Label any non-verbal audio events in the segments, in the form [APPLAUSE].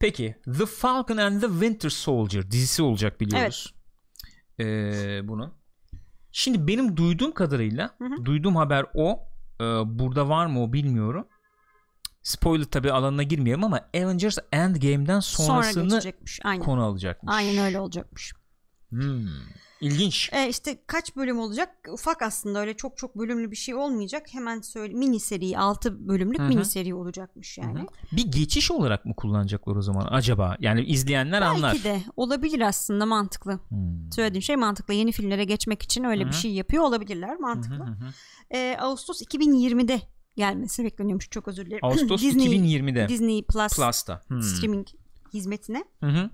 Peki The Falcon and the Winter Soldier dizisi olacak biliyoruz. Ee, bunu. Şimdi benim duyduğum kadarıyla Hı hı. duyduğum haber o. Ee, burada var mı o bilmiyorum. Spoiler tabi alanına girmeyelim ama Avengers Endgame'den Sonra sonrasını. Aynen. konu alacakmış. Aynen öyle olacakmış. Hmm. İlginç. E, işte kaç bölüm olacak? Ufak aslında öyle çok çok bölümlü bir şey olmayacak. Hemen söyle mini seri 6 bölümlük Hı hı. mini seri olacakmış yani. Hı hı. Bir geçiş olarak mı kullanacaklar o zaman acaba? Yani izleyenler anlar. Belki de olabilir aslında mantıklı. Hmm. Söylediğim şey mantıklı. Yeni filmlere geçmek için öyle Hı bir şey yapıyor olabilirler. Mantıklı. E, Ağustos 2020'de gelmesi bekleniyormuş. Çok özür dilerim. Ağustos [LAUGHS] Disney, 2020'de Disney Plus Plus'ta. Hmm. streaming hizmetine. Hı hı.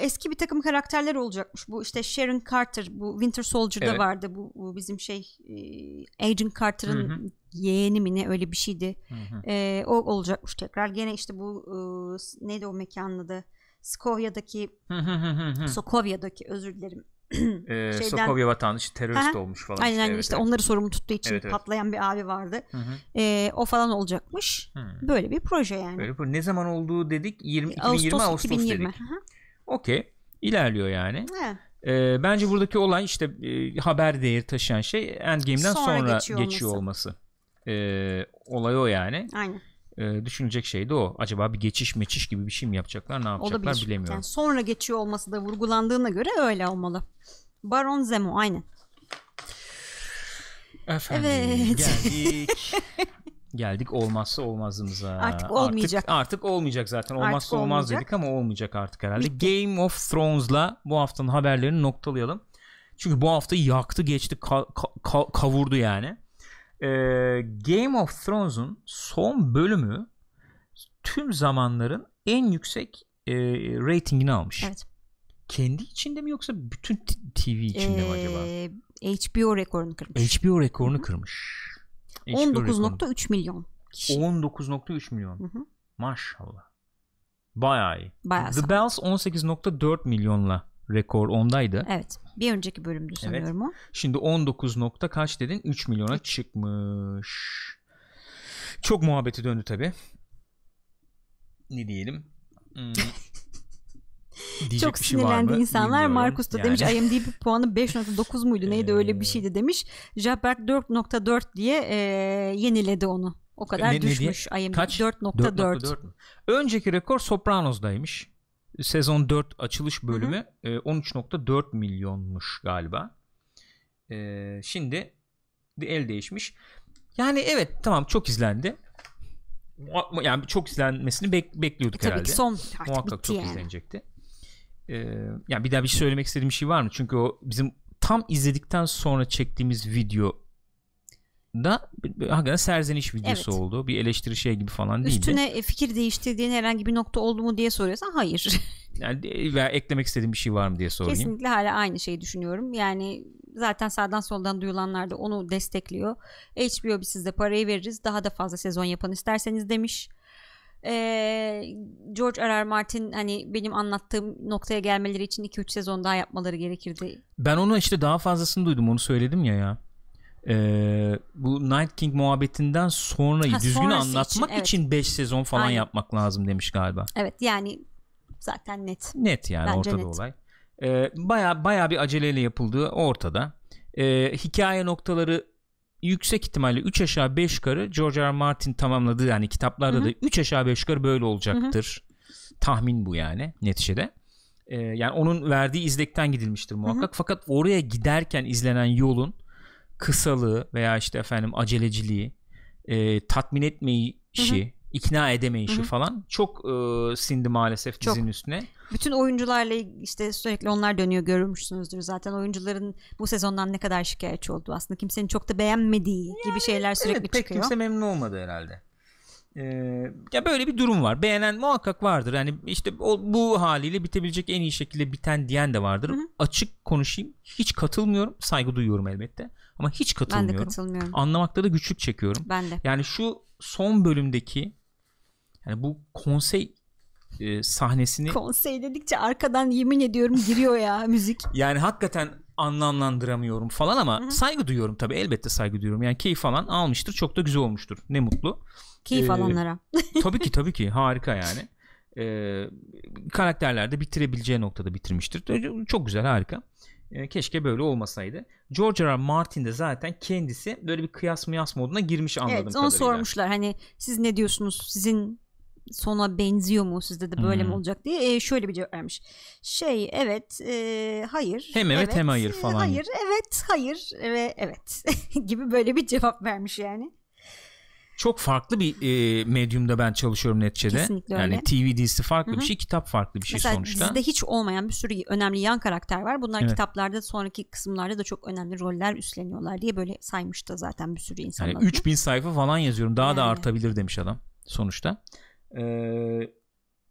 Eski bir takım karakterler olacakmış. Bu işte Sharon Carter, bu Winter Soldier'da Evet. vardı. Bu, bu bizim şey e, Agent Carter'ın yeğeni mi ne öyle bir şeydi. Hı hı. Ee, o olacakmış tekrar. Gene işte bu e, neydi o mekanın adı? Skovya'daki. Sokovya'daki özür dilerim. Ee, [CLEARS THROAT] Şeyden- Sokovya vatandaşı terörist Aha. olmuş falan. Aynen işte, evet, işte evet. onları sorumlu tuttuğu için Evet, evet. patlayan bir abi vardı. Hı hı. Ee, o falan olacakmış. Hı. Böyle bir proje yani. Böyle ne zaman olduğu dedik 20 2020 Ağustos, Ağustos, 2020. dedik. Hı hı. Okey. İlerliyor yani. He. Ee, bence buradaki olay işte e, haber değeri taşıyan şey Endgame'den Sonra sonra, geçiyor geçiyor, olması. olması. Ee, olay o yani. Aynen. Ee, düşünecek şey de o. Acaba bir geçiş meçiş gibi bir şey mi yapacaklar ne yapacaklar Olabilir. bilemiyorum. Yani sonra geçiyor olması da vurgulandığına göre öyle olmalı. Baron Zemo aynen. Efendim Evet. geldik. [LAUGHS] geldik olmazsa olmazımıza. Artık olmayacak. Artık, artık olmayacak zaten. Olmazsa Artık olmaz olmayacak. dedik ama olmayacak artık herhalde. Game of Thrones'la bu haftanın haberlerini noktalayalım. Çünkü bu hafta yaktı geçti ka- ka- ka- kavurdu yani. Ee, Game of Thrones'un son bölümü tüm zamanların en yüksek e, ratingini almış. Evet. Kendi içinde mi yoksa bütün TV içinde mi acaba? Ee, HBO rekorunu kırmış. HBO rekorunu kırmış. HBO rekorunu. 19.3 milyon kişi. 19.3 milyon. Hı hı. Maşallah. Bayağı iyi. Bayağı The sağ. Bells 18.4 milyonla rekor ondaydı. Evet. Bir önceki bölümdü sanıyorum o. Şimdi 19 nokta kaç dedin? 3 milyona çıkmış. Çok muhabbeti döndü tabi. Ne diyelim? Hmm. [LAUGHS] Diyecek Çok şey sinirlendi mı? insanlar. Bilmiyorum. Markus da Yani. demiş IMDb puanı 5.9 muydu neydi öyle bir Ee. şeydi demiş. Jaberg 4.4 diye e, yeniledi onu. O kadar Ne- ne diye? düşmüş IMDb Kaç? 4.4. 4.4 mü? Önceki rekor Sopranos'daymış. Sezon 4 açılış bölümü e, 13.4 milyonmuş galiba. E, şimdi el değişmiş. Yani evet tamam çok izlendi. Yani çok izlenmesini bek- E, bekliyorduk tabii herhalde. ki son artık Muhakkak bitti çok yani. izlenecekti. E, yani bir daha bir şey söylemek istediğim bir şey var mı? Çünkü o bizim tam izledikten sonra çektiğimiz video da hakikaten serzeniş videosu Evet. oldu. Bir eleştiri şey gibi falan değildi. Üstüne e, fikir değiştirdiğin herhangi bir nokta oldu mu diye soruyorsan hayır. [LAUGHS] Yani de- veya eklemek istediğim bir şey var mı diye sorayım. Kesinlikle hala aynı şeyi düşünüyorum. Yani zaten sağdan soldan duyulanlar da onu destekliyor. HBO biz size parayı veririz. Daha da fazla sezon yapın isterseniz demiş. Ee, George R. R. Martin hani benim anlattığım noktaya gelmeleri için 2-3 sezon daha yapmaları gerekirdi. Ben onu işte daha fazlasını duydum onu söyledim ya ya. Ee, bu Night King muhabbetinden sonrayı Ha, düzgün anlatmak için, evet. için 5 sezon falan Aynen. yapmak lazım demiş galiba. Evet yani zaten net. Net yani Bence ortada net. olay. Ee, baya baya bir aceleyle yapıldığı ortada. Ee, hikaye noktaları yüksek ihtimalle 3 aşağı 5 yukarı George R. R. Martin tamamladığı yani kitaplarda Hı hı. da 3 aşağı 5 yukarı böyle olacaktır. Tahmin bu yani neticede. Ee, yani onun verdiği izlekten gidilmiştir muhakkak. Fakat oraya giderken izlenen yolun kısalığı veya işte efendim aceleciliği, e, tatmin etmeyişi, ikna edemeyişi Hı hı. falan çok e, sindi maalesef Çok. dizinin üstüne. Bütün oyuncularla işte sürekli onlar dönüyor görmüşsünüzdür zaten oyuncuların bu sezondan ne kadar şikayetçi olduğu aslında kimsenin çok da beğenmediği gibi şeyler sürekli evet, pek çıkıyor. kimse memnun olmadı herhalde. Ee, ya böyle bir durum var. Beğenen muhakkak vardır. Yani işte o, bu haliyle bitebilecek en iyi şekilde biten diyen de vardır. Hı hı. Açık konuşayım. Hiç katılmıyorum. Saygı duyuyorum elbette. Ama hiç Ben de katılmıyorum. katılmıyorum. Anlamakta da güçlük çekiyorum. Ben de. Yani şu son bölümdeki yani bu konsey e, sahnesini Konsey dedikçe arkadan yemin ediyorum giriyor ya [LAUGHS] müzik. yani hakikaten anlamlandıramıyorum falan ama Hı hı. saygı duyuyorum tabii elbette saygı duyuyorum. Yani keyif falan almıştır. Çok da güzel olmuştur. Ne mutlu. Keyif Ee, alanlara. [LAUGHS] tabii ki tabii ki harika [LAUGHS] yani. e, karakterler de bitirebileceği noktada bitirmiştir. Çok güzel harika. E, keşke böyle olmasaydı. George R. R. Martin de zaten kendisi böyle bir kıyas mıyas moduna girmiş anladığım evet, onu kadarıyla. sormuşlar hani siz ne diyorsunuz sizin sona benziyor mu sizde de böyle Hmm. mi olacak diye e, şöyle bir cevap vermiş. Şey evet e, hayır. Hem evet, hem hayır e, falan. Hayır evet hayır ve evet [LAUGHS] gibi böyle bir cevap vermiş yani. Çok farklı bir e, medyumda ben çalışıyorum neticede. Kesinlikle yani öyle. TV dizisi farklı Hı bir şey, kitap farklı bir şey Mesela sonuçta. dizide hiç olmayan bir sürü önemli yan karakter var. Bunlar Evet. kitaplarda sonraki kısımlarda da çok önemli roller üstleniyorlar diye böyle saymış da zaten bir sürü insan. Yani adına. 3000 sayfa falan yazıyorum. Daha da Yani. artabilir demiş adam sonuçta. Ee,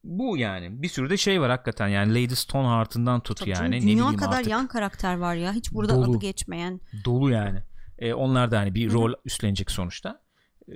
bu yani. Bir sürü de şey var hakikaten. Yani Lady Stoneheart'ından tut Tabii yani. ne bileyim kadar artık. yan karakter var ya. Hiç burada Dolu. adı geçmeyen. Dolu yani. Ee, onlar da hani bir rol üstlenecek sonuçta. Ee,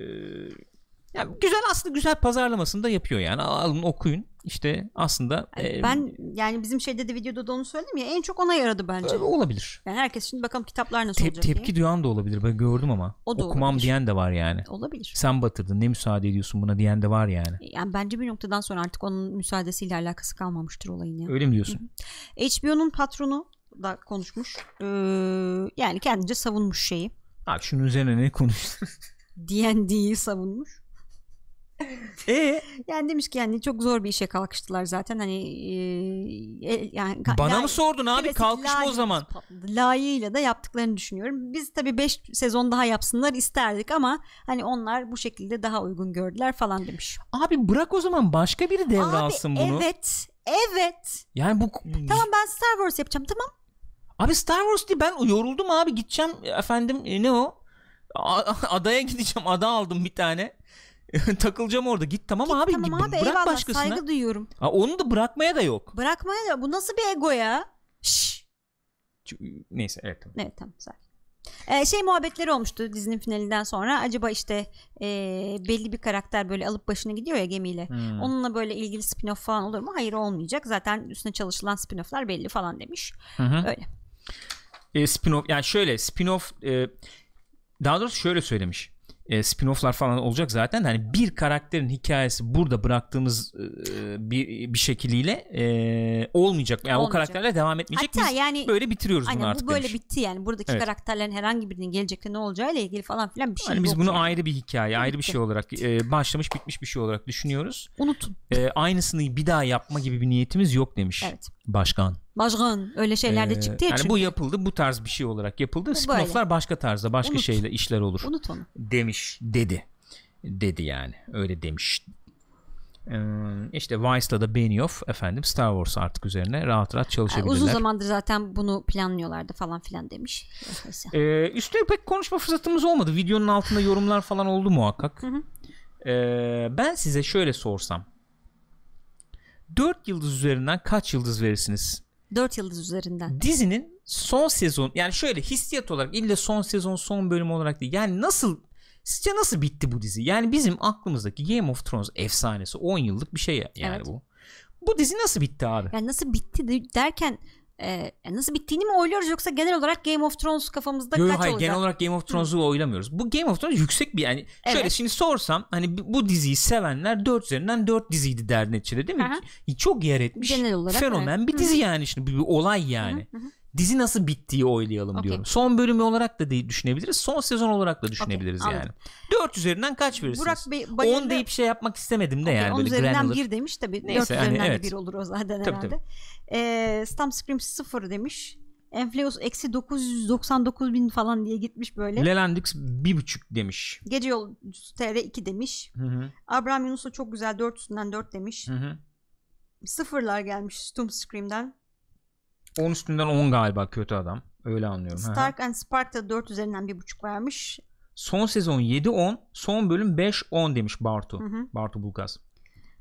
yani güzel aslında güzel pazarlamasını da yapıyor yani. Alın okuyun. İşte aslında e, ben yani bizim şeyde de videoda da onu söyledim ya en çok ona yaradı bence. e, olabilir. Yani herkes şimdi bakalım kitaplar nasıl Tep- olacak tepki diye. duyan da olabilir. Ben gördüm ama. O da Okumam olabilir. diyen de var yani. Olabilir. Sen batırdın. Ne müsaade ediyorsun buna diyen de var yani. Yani bence bir noktadan sonra artık onun müsaadesiyle alakası kalmamıştır olayın ya. Öyle mi diyorsun? HBO'nun patronu da konuşmuş. Ee, yani kendince savunmuş şeyi. Bak şunun üzerine ne konuştun? [LAUGHS] D&D'yi savunmuş. Eee? [LAUGHS] Yani demiş ki yani çok zor bir işe kalkıştılar zaten hani e, e, yani Bana lay- mı sordun abi? Kalkışma o zaman. Layığıyla da yaptıklarını düşünüyorum. Biz tabii 5 sezon daha yapsınlar isterdik ama hani onlar bu şekilde daha uygun gördüler falan demiş. Abi bırak o zaman başka biri devralsın Abi bunu. evet evet Yani bu tamam ben Star Wars yapacağım tamam. Abi Star Wars değil ben yoruldum abi gideceğim efendim e, ne o? [LAUGHS] Adaya gideceğim. Ada aldım bir tane. [LAUGHS] Takılacağım orada. Git tamam abi. tamam git, abi bırak eyvallah başkasına. saygı duyuyorum. Ha, onu da bırakmaya da yok. Bırakmaya da bu nasıl bir ego ya? Şşş. Ç- Neyse evet tamam. Evet tamam sakin. Ee, şey muhabbetleri olmuştu dizinin finalinden sonra. Acaba işte e, belli bir karakter böyle alıp başına gidiyor ya gemiyle. Hmm. Onunla böyle ilgili spin-off falan olur mu? Hayır olmayacak. Zaten üstüne çalışılan spin-off'lar belli falan demiş. Hı hı. Öyle. E, spin-off yani şöyle spin-off e, daha doğrusu şöyle söylemiş. E, spin-off'lar falan olacak zaten. Hani bir karakterin hikayesi burada bıraktığımız e, bir bir şekliyle e, olmayacak. Yani o Olmayacak. karakterle devam etmeyecek. Hatta Biz yani böyle bitiriyoruz bunu aynen artık bu böyle demiş. bitti yani. Buradaki Evet. karakterlerin herhangi birinin gelecekte ne olacağıyla ilgili falan filan bir şey Hani biz bunu yani. ayrı bir hikaye, ayrı bir şey olarak e, başlamış bitmiş bir şey olarak düşünüyoruz. Unutun. E, aynısını bir daha yapma gibi bir niyetimiz yok demiş Evet. başkan. Başkan öyle şeyler de E, çıktı ya yani çünkü. bu yapıldı, bu tarz bir şey olarak yapıldı. Spin-off'lar başka tarzda, başka Unut. şeyle işler olur. Unut onu. demiş dedi dedi yani öyle demiş ee, işte Vice'la da Benioff efendim Star Wars artık üzerine rahat rahat Yani çalışabilirler. uzun zamandır zaten bunu planlıyorlardı falan filan demiş. Ee, üstüne pek konuşma fırsatımız olmadı. Videonun altında yorumlar falan oldu muhakkak. Hı hı. Ee, ben size şöyle sorsam. 4 yıldız üzerinden kaç yıldız verirsiniz? Dört yıldız üzerinden. Dizinin son sezon yani şöyle hissiyat olarak illa son sezon son bölüm olarak değil. Yani nasıl sizce nasıl bitti bu dizi? Yani bizim aklımızdaki Game of Thrones efsanesi 10 yıllık bir şey ya- yani Evet. bu. Bu dizi nasıl bitti abi? Yani nasıl bitti de- derken e, nasıl bittiğini mi oyluyoruz yoksa genel olarak Game of Thrones kafamızda Yo, kaç hayır olacak? genel olarak Game of Thrones'u oylamıyoruz. Bu Game of Thrones yüksek bir yani şöyle Evet. şimdi sorsam hani bu- diziyi sevenler 4 üzerinden 4 diziydi der neticede değil mi? Aha. Çok yer etmiş. Genel olarak Fenomen evet. bir dizi yani şimdi bir, bir olay yani. Hı hı hı. Dizi nasıl bittiği oylayalım Okey. diyorum. Son bölümü olarak da düşünebiliriz. Son sezon olarak da düşünebiliriz Okey, yani. anladım. 4 üzerinden kaç verirsiniz? Burak Bey bayıldı. 10 deyip şey yapmak istemedim de Okey, yani on böyle üzerinden granular. bir demiş tabii. Neyse, Dört hani üzerinden evet. de bir olur o zaten Tabii, herhalde. Ee, Stamp Scream 0 demiş. Enfleus eksi 999 bin falan diye gitmiş böyle. Lelandix bir buçuk demiş. Gece yolcusu TR 2 demiş. Hı hı. Abraham Yunus'a çok güzel 4 üstünden 4 demiş. Hı hı. Sıfırlar gelmiş Stump Scream'den. 10 üstünden 10 galiba kötü adam. Öyle anlıyorum. Stark and Spark da 4 üzerinden 1.5 vermiş. Son sezon 7-10, son bölüm 5-10 demiş Bartu. Hı hı. Bartu Bulgaz.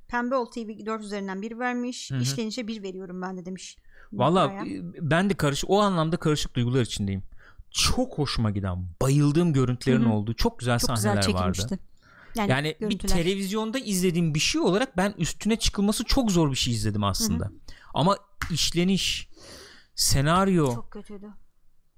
Pembe Ol TV 4 üzerinden 1 vermiş. Hı hı. İşlenişe 1 veriyorum ben de demiş. Valla e, ben de karışık o anlamda karışık duygular içindeyim. Çok hoşuma giden, bayıldığım görüntülerin Hı hı. olduğu çok güzel çok sahneler güzel vardı. çekilmişti. Yani, Yani bir televizyonda izlediğim bir şey olarak ben üstüne çıkılması çok zor bir şey izledim aslında. Ama işleniş, senaryo, çok kötüydü.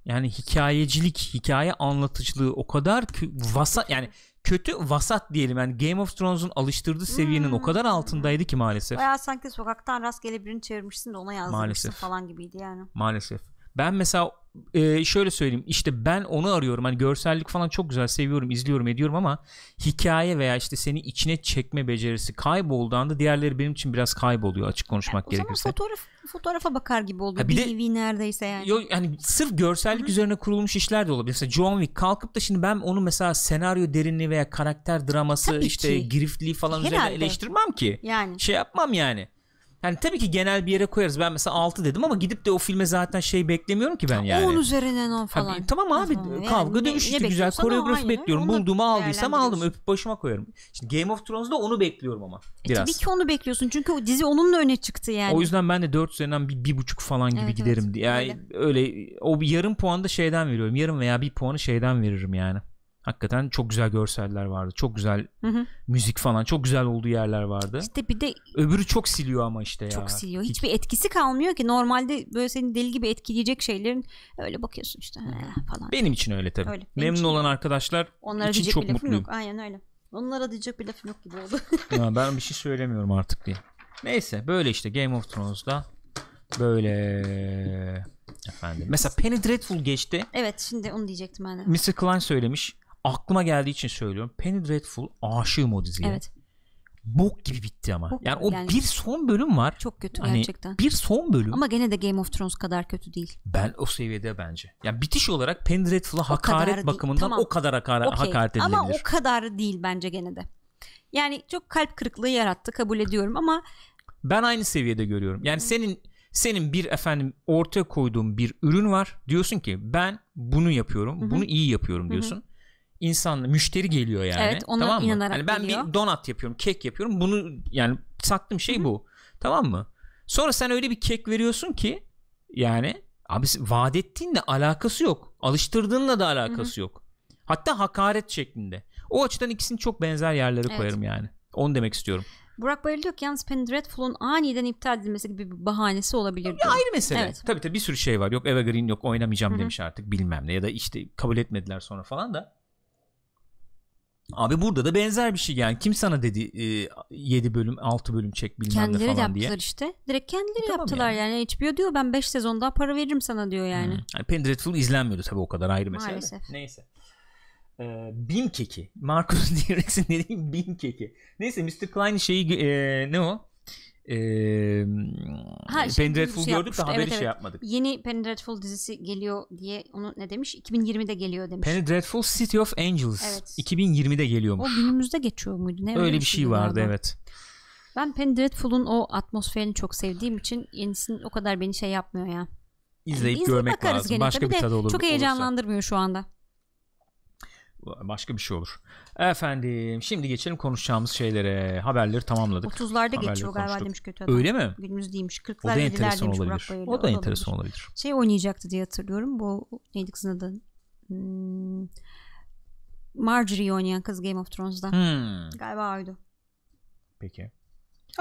yani hikayecilik, hikaye anlatıcılığı o kadar kü- vasa yani kötü vasat diyelim yani Game of Thrones'un alıştırdığı seviyenin Hmm. o kadar altındaydı ki maalesef. Bayağı sanki sokaktan rastgele birini çevirmişsin de ona yazdırmışsın Maalesef. falan gibiydi yani. Maalesef. Ben mesela e, şöyle söyleyeyim işte ben onu arıyorum hani görsellik falan çok güzel seviyorum izliyorum ediyorum ama hikaye veya işte seni içine çekme becerisi kaybolduğu anda diğerleri benim için biraz kayboluyor açık konuşmak o zaman gerekirse. fotoğraf fotoğrafa bakar gibi oldu. Ha, bir de- neredeyse yani. Yo, yani sırf görsellik üzerine kurulmuş işler de olabilir. Mesela John Wick kalkıp da şimdi ben onu mesela senaryo derinliği veya karakter draması Tabii işte ki. giriftliği falan üzerine Herhalde. eleştirmem ki. Yani. Şey yapmam yani. Yani tabii ki genel bir yere koyarız. Ben mesela 6 dedim ama gidip de o filme zaten şey beklemiyorum ki ben yani. 10 üzerinden 10 Ha, falan. bir- tamam abi yani kavga ne- dövüş ne işte güzel o, koreografi öyle. bekliyorum. Onu Bulduğumu aldıysam aldım öpüp başıma koyarım. Şimdi Game of Thrones'da onu bekliyorum ama E, biraz. tabii ki onu bekliyorsun çünkü o dizi onunla öne çıktı yani. O yüzden ben de 4 üzerinden bir, bir buçuk falan gibi Evet, giderim. evet. Yani öyle. o bir yarım puanı da şeyden veriyorum. Yarım veya bir puanı şeyden veririm yani. Hakikaten çok güzel görseller vardı. Çok güzel Hı hı. müzik falan. Çok güzel olduğu yerler vardı. İşte bir de Öbürü çok siliyor ama işte ya. çok siliyor. Hiçbir etkisi kalmıyor ki. Normalde böyle seni deli gibi etkileyecek şeylerin öyle bakıyorsun işte falan. Benim için öyle tabii. Öyle, Memnun için olan arkadaşlar Onlara için çok bir mutluyum. yok. Aynen öyle. Onlara diyecek bir lafım yok gibi oldu. [LAUGHS] Ya ben bir şey söylemiyorum artık diye. Neyse böyle işte Game of Thrones'da böyle efendim. Mesela Penny Dreadful geçti. evet şimdi onu diyecektim ben de. Mr. Klein söylemiş. Aklıma geldiği için söylüyorum. Penny Dreadful aşığım o diziye. Evet. Bok gibi bitti ama. Bok yani o yani. bir son bölüm var. Çok kötü Hani gerçekten. bir son bölüm. Ama gene de Game of Thrones kadar kötü değil. ben o seviyede bence. Yani bitiş olarak Penny Dreadful'a hakaret değil. bakımından Tamam. o kadar hakara- Okey. hakaret edilebilir. Ama o kadar değil bence gene de. Yani çok kalp kırıklığı yarattı kabul ediyorum ama Ben aynı seviyede görüyorum. Yani senin senin bir efendim ortaya koyduğun bir ürün var. Diyorsun ki ben bunu yapıyorum. Hı hı. Bunu iyi yapıyorum diyorsun. İnsan müşteri geliyor yani. Evet, ona tamam mı? Yani ben geliyor. bir donat yapıyorum, kek yapıyorum. Bunu yani sattığım şey bu. Tamam mı? Sonra sen öyle bir kek veriyorsun ki yani abi vaat ettiğinle alakası yok. Alıştırdığınla da alakası yok. Hatta hakaret şeklinde. O açıdan ikisini çok benzer yerlere Evet. koyarım yani. Onu demek istiyorum. Burak Bayır diyor ki yalnız Penny Dreadful'un aniden iptal edilmesi gibi bir bahanesi olabilir diyor. ayrı mesele. Evet. Tabii tabii bir sürü şey var. Yok Evergreen yok oynamayacağım Hı hı. demiş artık bilmem ne ya da işte kabul etmediler sonra falan da. Abi burada da benzer bir şey yani. Kim sana dedi 7 bölüm 6 bölüm çek bilmem Kendileri ne falan yaptılar diye. işte. Direkt kendileri Tamam yaptılar yani. HBO diyor ben 5 sezon daha para veririm sana diyor yani. Hmm. Yani Penny Dreadful izlenmiyordu tabii o kadar ayrı mesele. Maalesef. Neyse. Ee, Bim keki. Marcus [LAUGHS] Direx'in dediğim Bim keki. Neyse Mr. Klein şeyi e, ne o? Ha, şey Penny Dreadful gördük de haberi Evet, şey evet. yapmadık. Yeni Penny Dreadful dizisi geliyor diye onu ne demiş? 2020'de geliyor demiş. Penny Dreadful City of Angels Evet. 2020'de O geliyormuş. günümüzde geçiyor muydu? Ne Öyle bir şey vardı galiba. evet. Ben Penny Dreadful'un o atmosferini çok sevdiğim için yenisinin o kadar beni şey yapmıyor ya. İzleyip İzleyip görmek lazım. gene. Başka Tabii bir tadı olur. Çok olursa. heyecanlandırmıyor şu anda. Başka bir şey olur. Efendim şimdi geçelim konuşacağımız şeylere. Haberleri tamamladık. 30'larda Haberleri geçiyor galiba konuştuk. demiş kötü adam. Öyle mi? Günümüz değilmiş. O 40'lar da 50'ler enteresan demiş Burak olabilir. Bayırlı. O da enteresan olabilir. Şey oynayacaktı diye hatırlıyorum. Bu neydi kızın adı? Hmm, Marjorie oynayan kız Game of Thrones'da. Hmm, Galiba oydu. peki.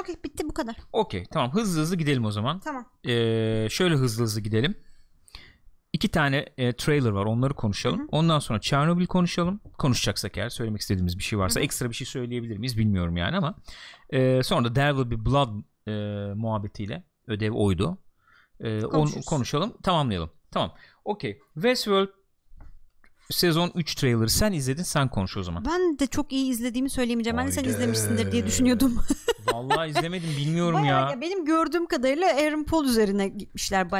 Okey bitti bu kadar. Okey tamam hızlı hızlı gidelim o zaman. Tamam. Ee, şöyle hızlı hızlı gidelim. İki tane e, trailer var onları konuşalım. Hı hı. Ondan sonra Chernobyl konuşalım. Konuşacaksak eğer söylemek istediğimiz bir şey varsa Hı hı. ekstra bir şey söyleyebilir miyiz bilmiyorum yani ama. E, sonra da There Will Be Blood e, muhabbetiyle ödev oydu. E, onu Konuşuruz. konuşalım tamamlayalım. Tamam okey. Westworld sezon 3 trailer'ı sen izledin sen konuş o zaman. Ben de çok iyi izlediğimi söyleyemeyeceğim. Ben sen izlemişsindir diye düşünüyordum. Vallahi izlemedim bilmiyorum [LAUGHS] Bayağı ya. ya benim gördüğüm kadarıyla Aaron Paul üzerine gitmişler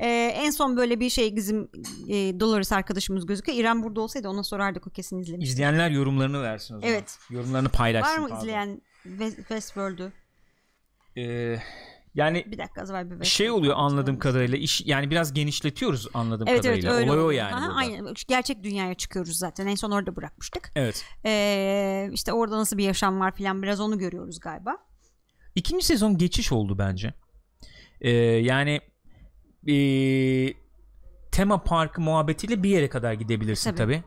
baya. en son böyle bir şey bizim e, Dolores arkadaşımız gözüküyor. İrem burada olsaydı ona sorardık o kesin izlemiş. İzleyenler yorumlarını versin o zaman. Evet. Yorumlarını paylaşsın. Var mı pardon. izleyen West- Westworld'u? Ee, yani Bir dakika az var bir şey oluyor anladığım kadarıyla iş yani biraz genişletiyoruz anladığım Evet evet kadarıyla. öyle Olay o yani. Aha, burada. aynen. Gerçek dünyaya çıkıyoruz zaten. En son orada bırakmıştık. Evet. Ee, işte orada nasıl bir yaşam var filan biraz onu görüyoruz galiba. İkinci sezon geçiş oldu bence. Ee, yani ee, tema parkı muhabbetiyle bir yere kadar gidebilirsin Tabii. tabi.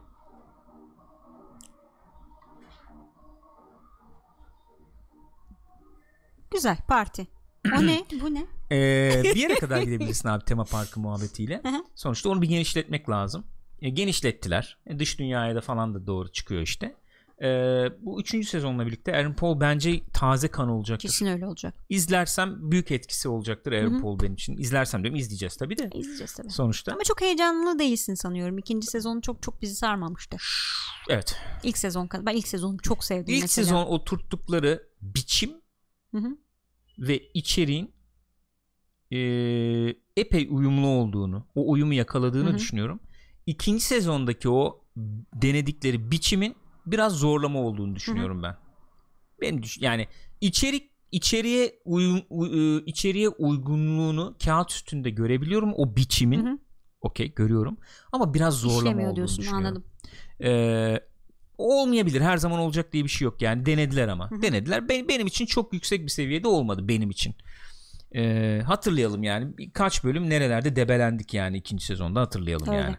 Güzel parti. O ne? [CLEARS THROAT] Bu ne? Ee, bir yere kadar [LAUGHS] gidebilirsin abi tema parkı muhabbetiyle. Sonuçta onu bir genişletmek lazım. E, genişlettiler. E, dış dünyaya da falan da doğru çıkıyor işte. Ee, bu üçüncü sezonla birlikte Aaron Paul bence taze kan olacaktır. Kesin öyle olacak. İzlersem büyük etkisi olacaktır Aaron Hı hı. Paul benim için. İzlersem diyorum izleyeceğiz tabii de İzleyeceğiz tabii. sonuçta. Ama çok heyecanlı değilsin sanıyorum. İkinci sezonu çok çok bizi sarmamıştı. Evet. İlk sezon. Ben ilk sezonu çok sevdim İlk mesela. sezon oturttukları biçim Hı hı. ve içeriğin e, epey uyumlu olduğunu, o uyumu yakaladığını Hı hı. düşünüyorum. İkinci sezondaki o denedikleri biçimin biraz zorlama olduğunu düşünüyorum ben. Benim düş yani içerik içeriye uyum, uy- e, içeriye uygunluğunu kağıt üstünde görebiliyorum o biçimin. Hı hı. Okey görüyorum. Ama biraz zorlama İşlemiyor olduğunu diyorsun düşünüyorum. anladım. Ee, olmayabilir. Her zaman olacak diye bir şey yok. Yani denediler ama. Hı hı. Denediler. Ben, benim için çok yüksek bir seviyede olmadı benim için. Ee, hatırlayalım yani birkaç bölüm nerelerde debelendik yani ikinci sezonda hatırlayalım Öyle. yani.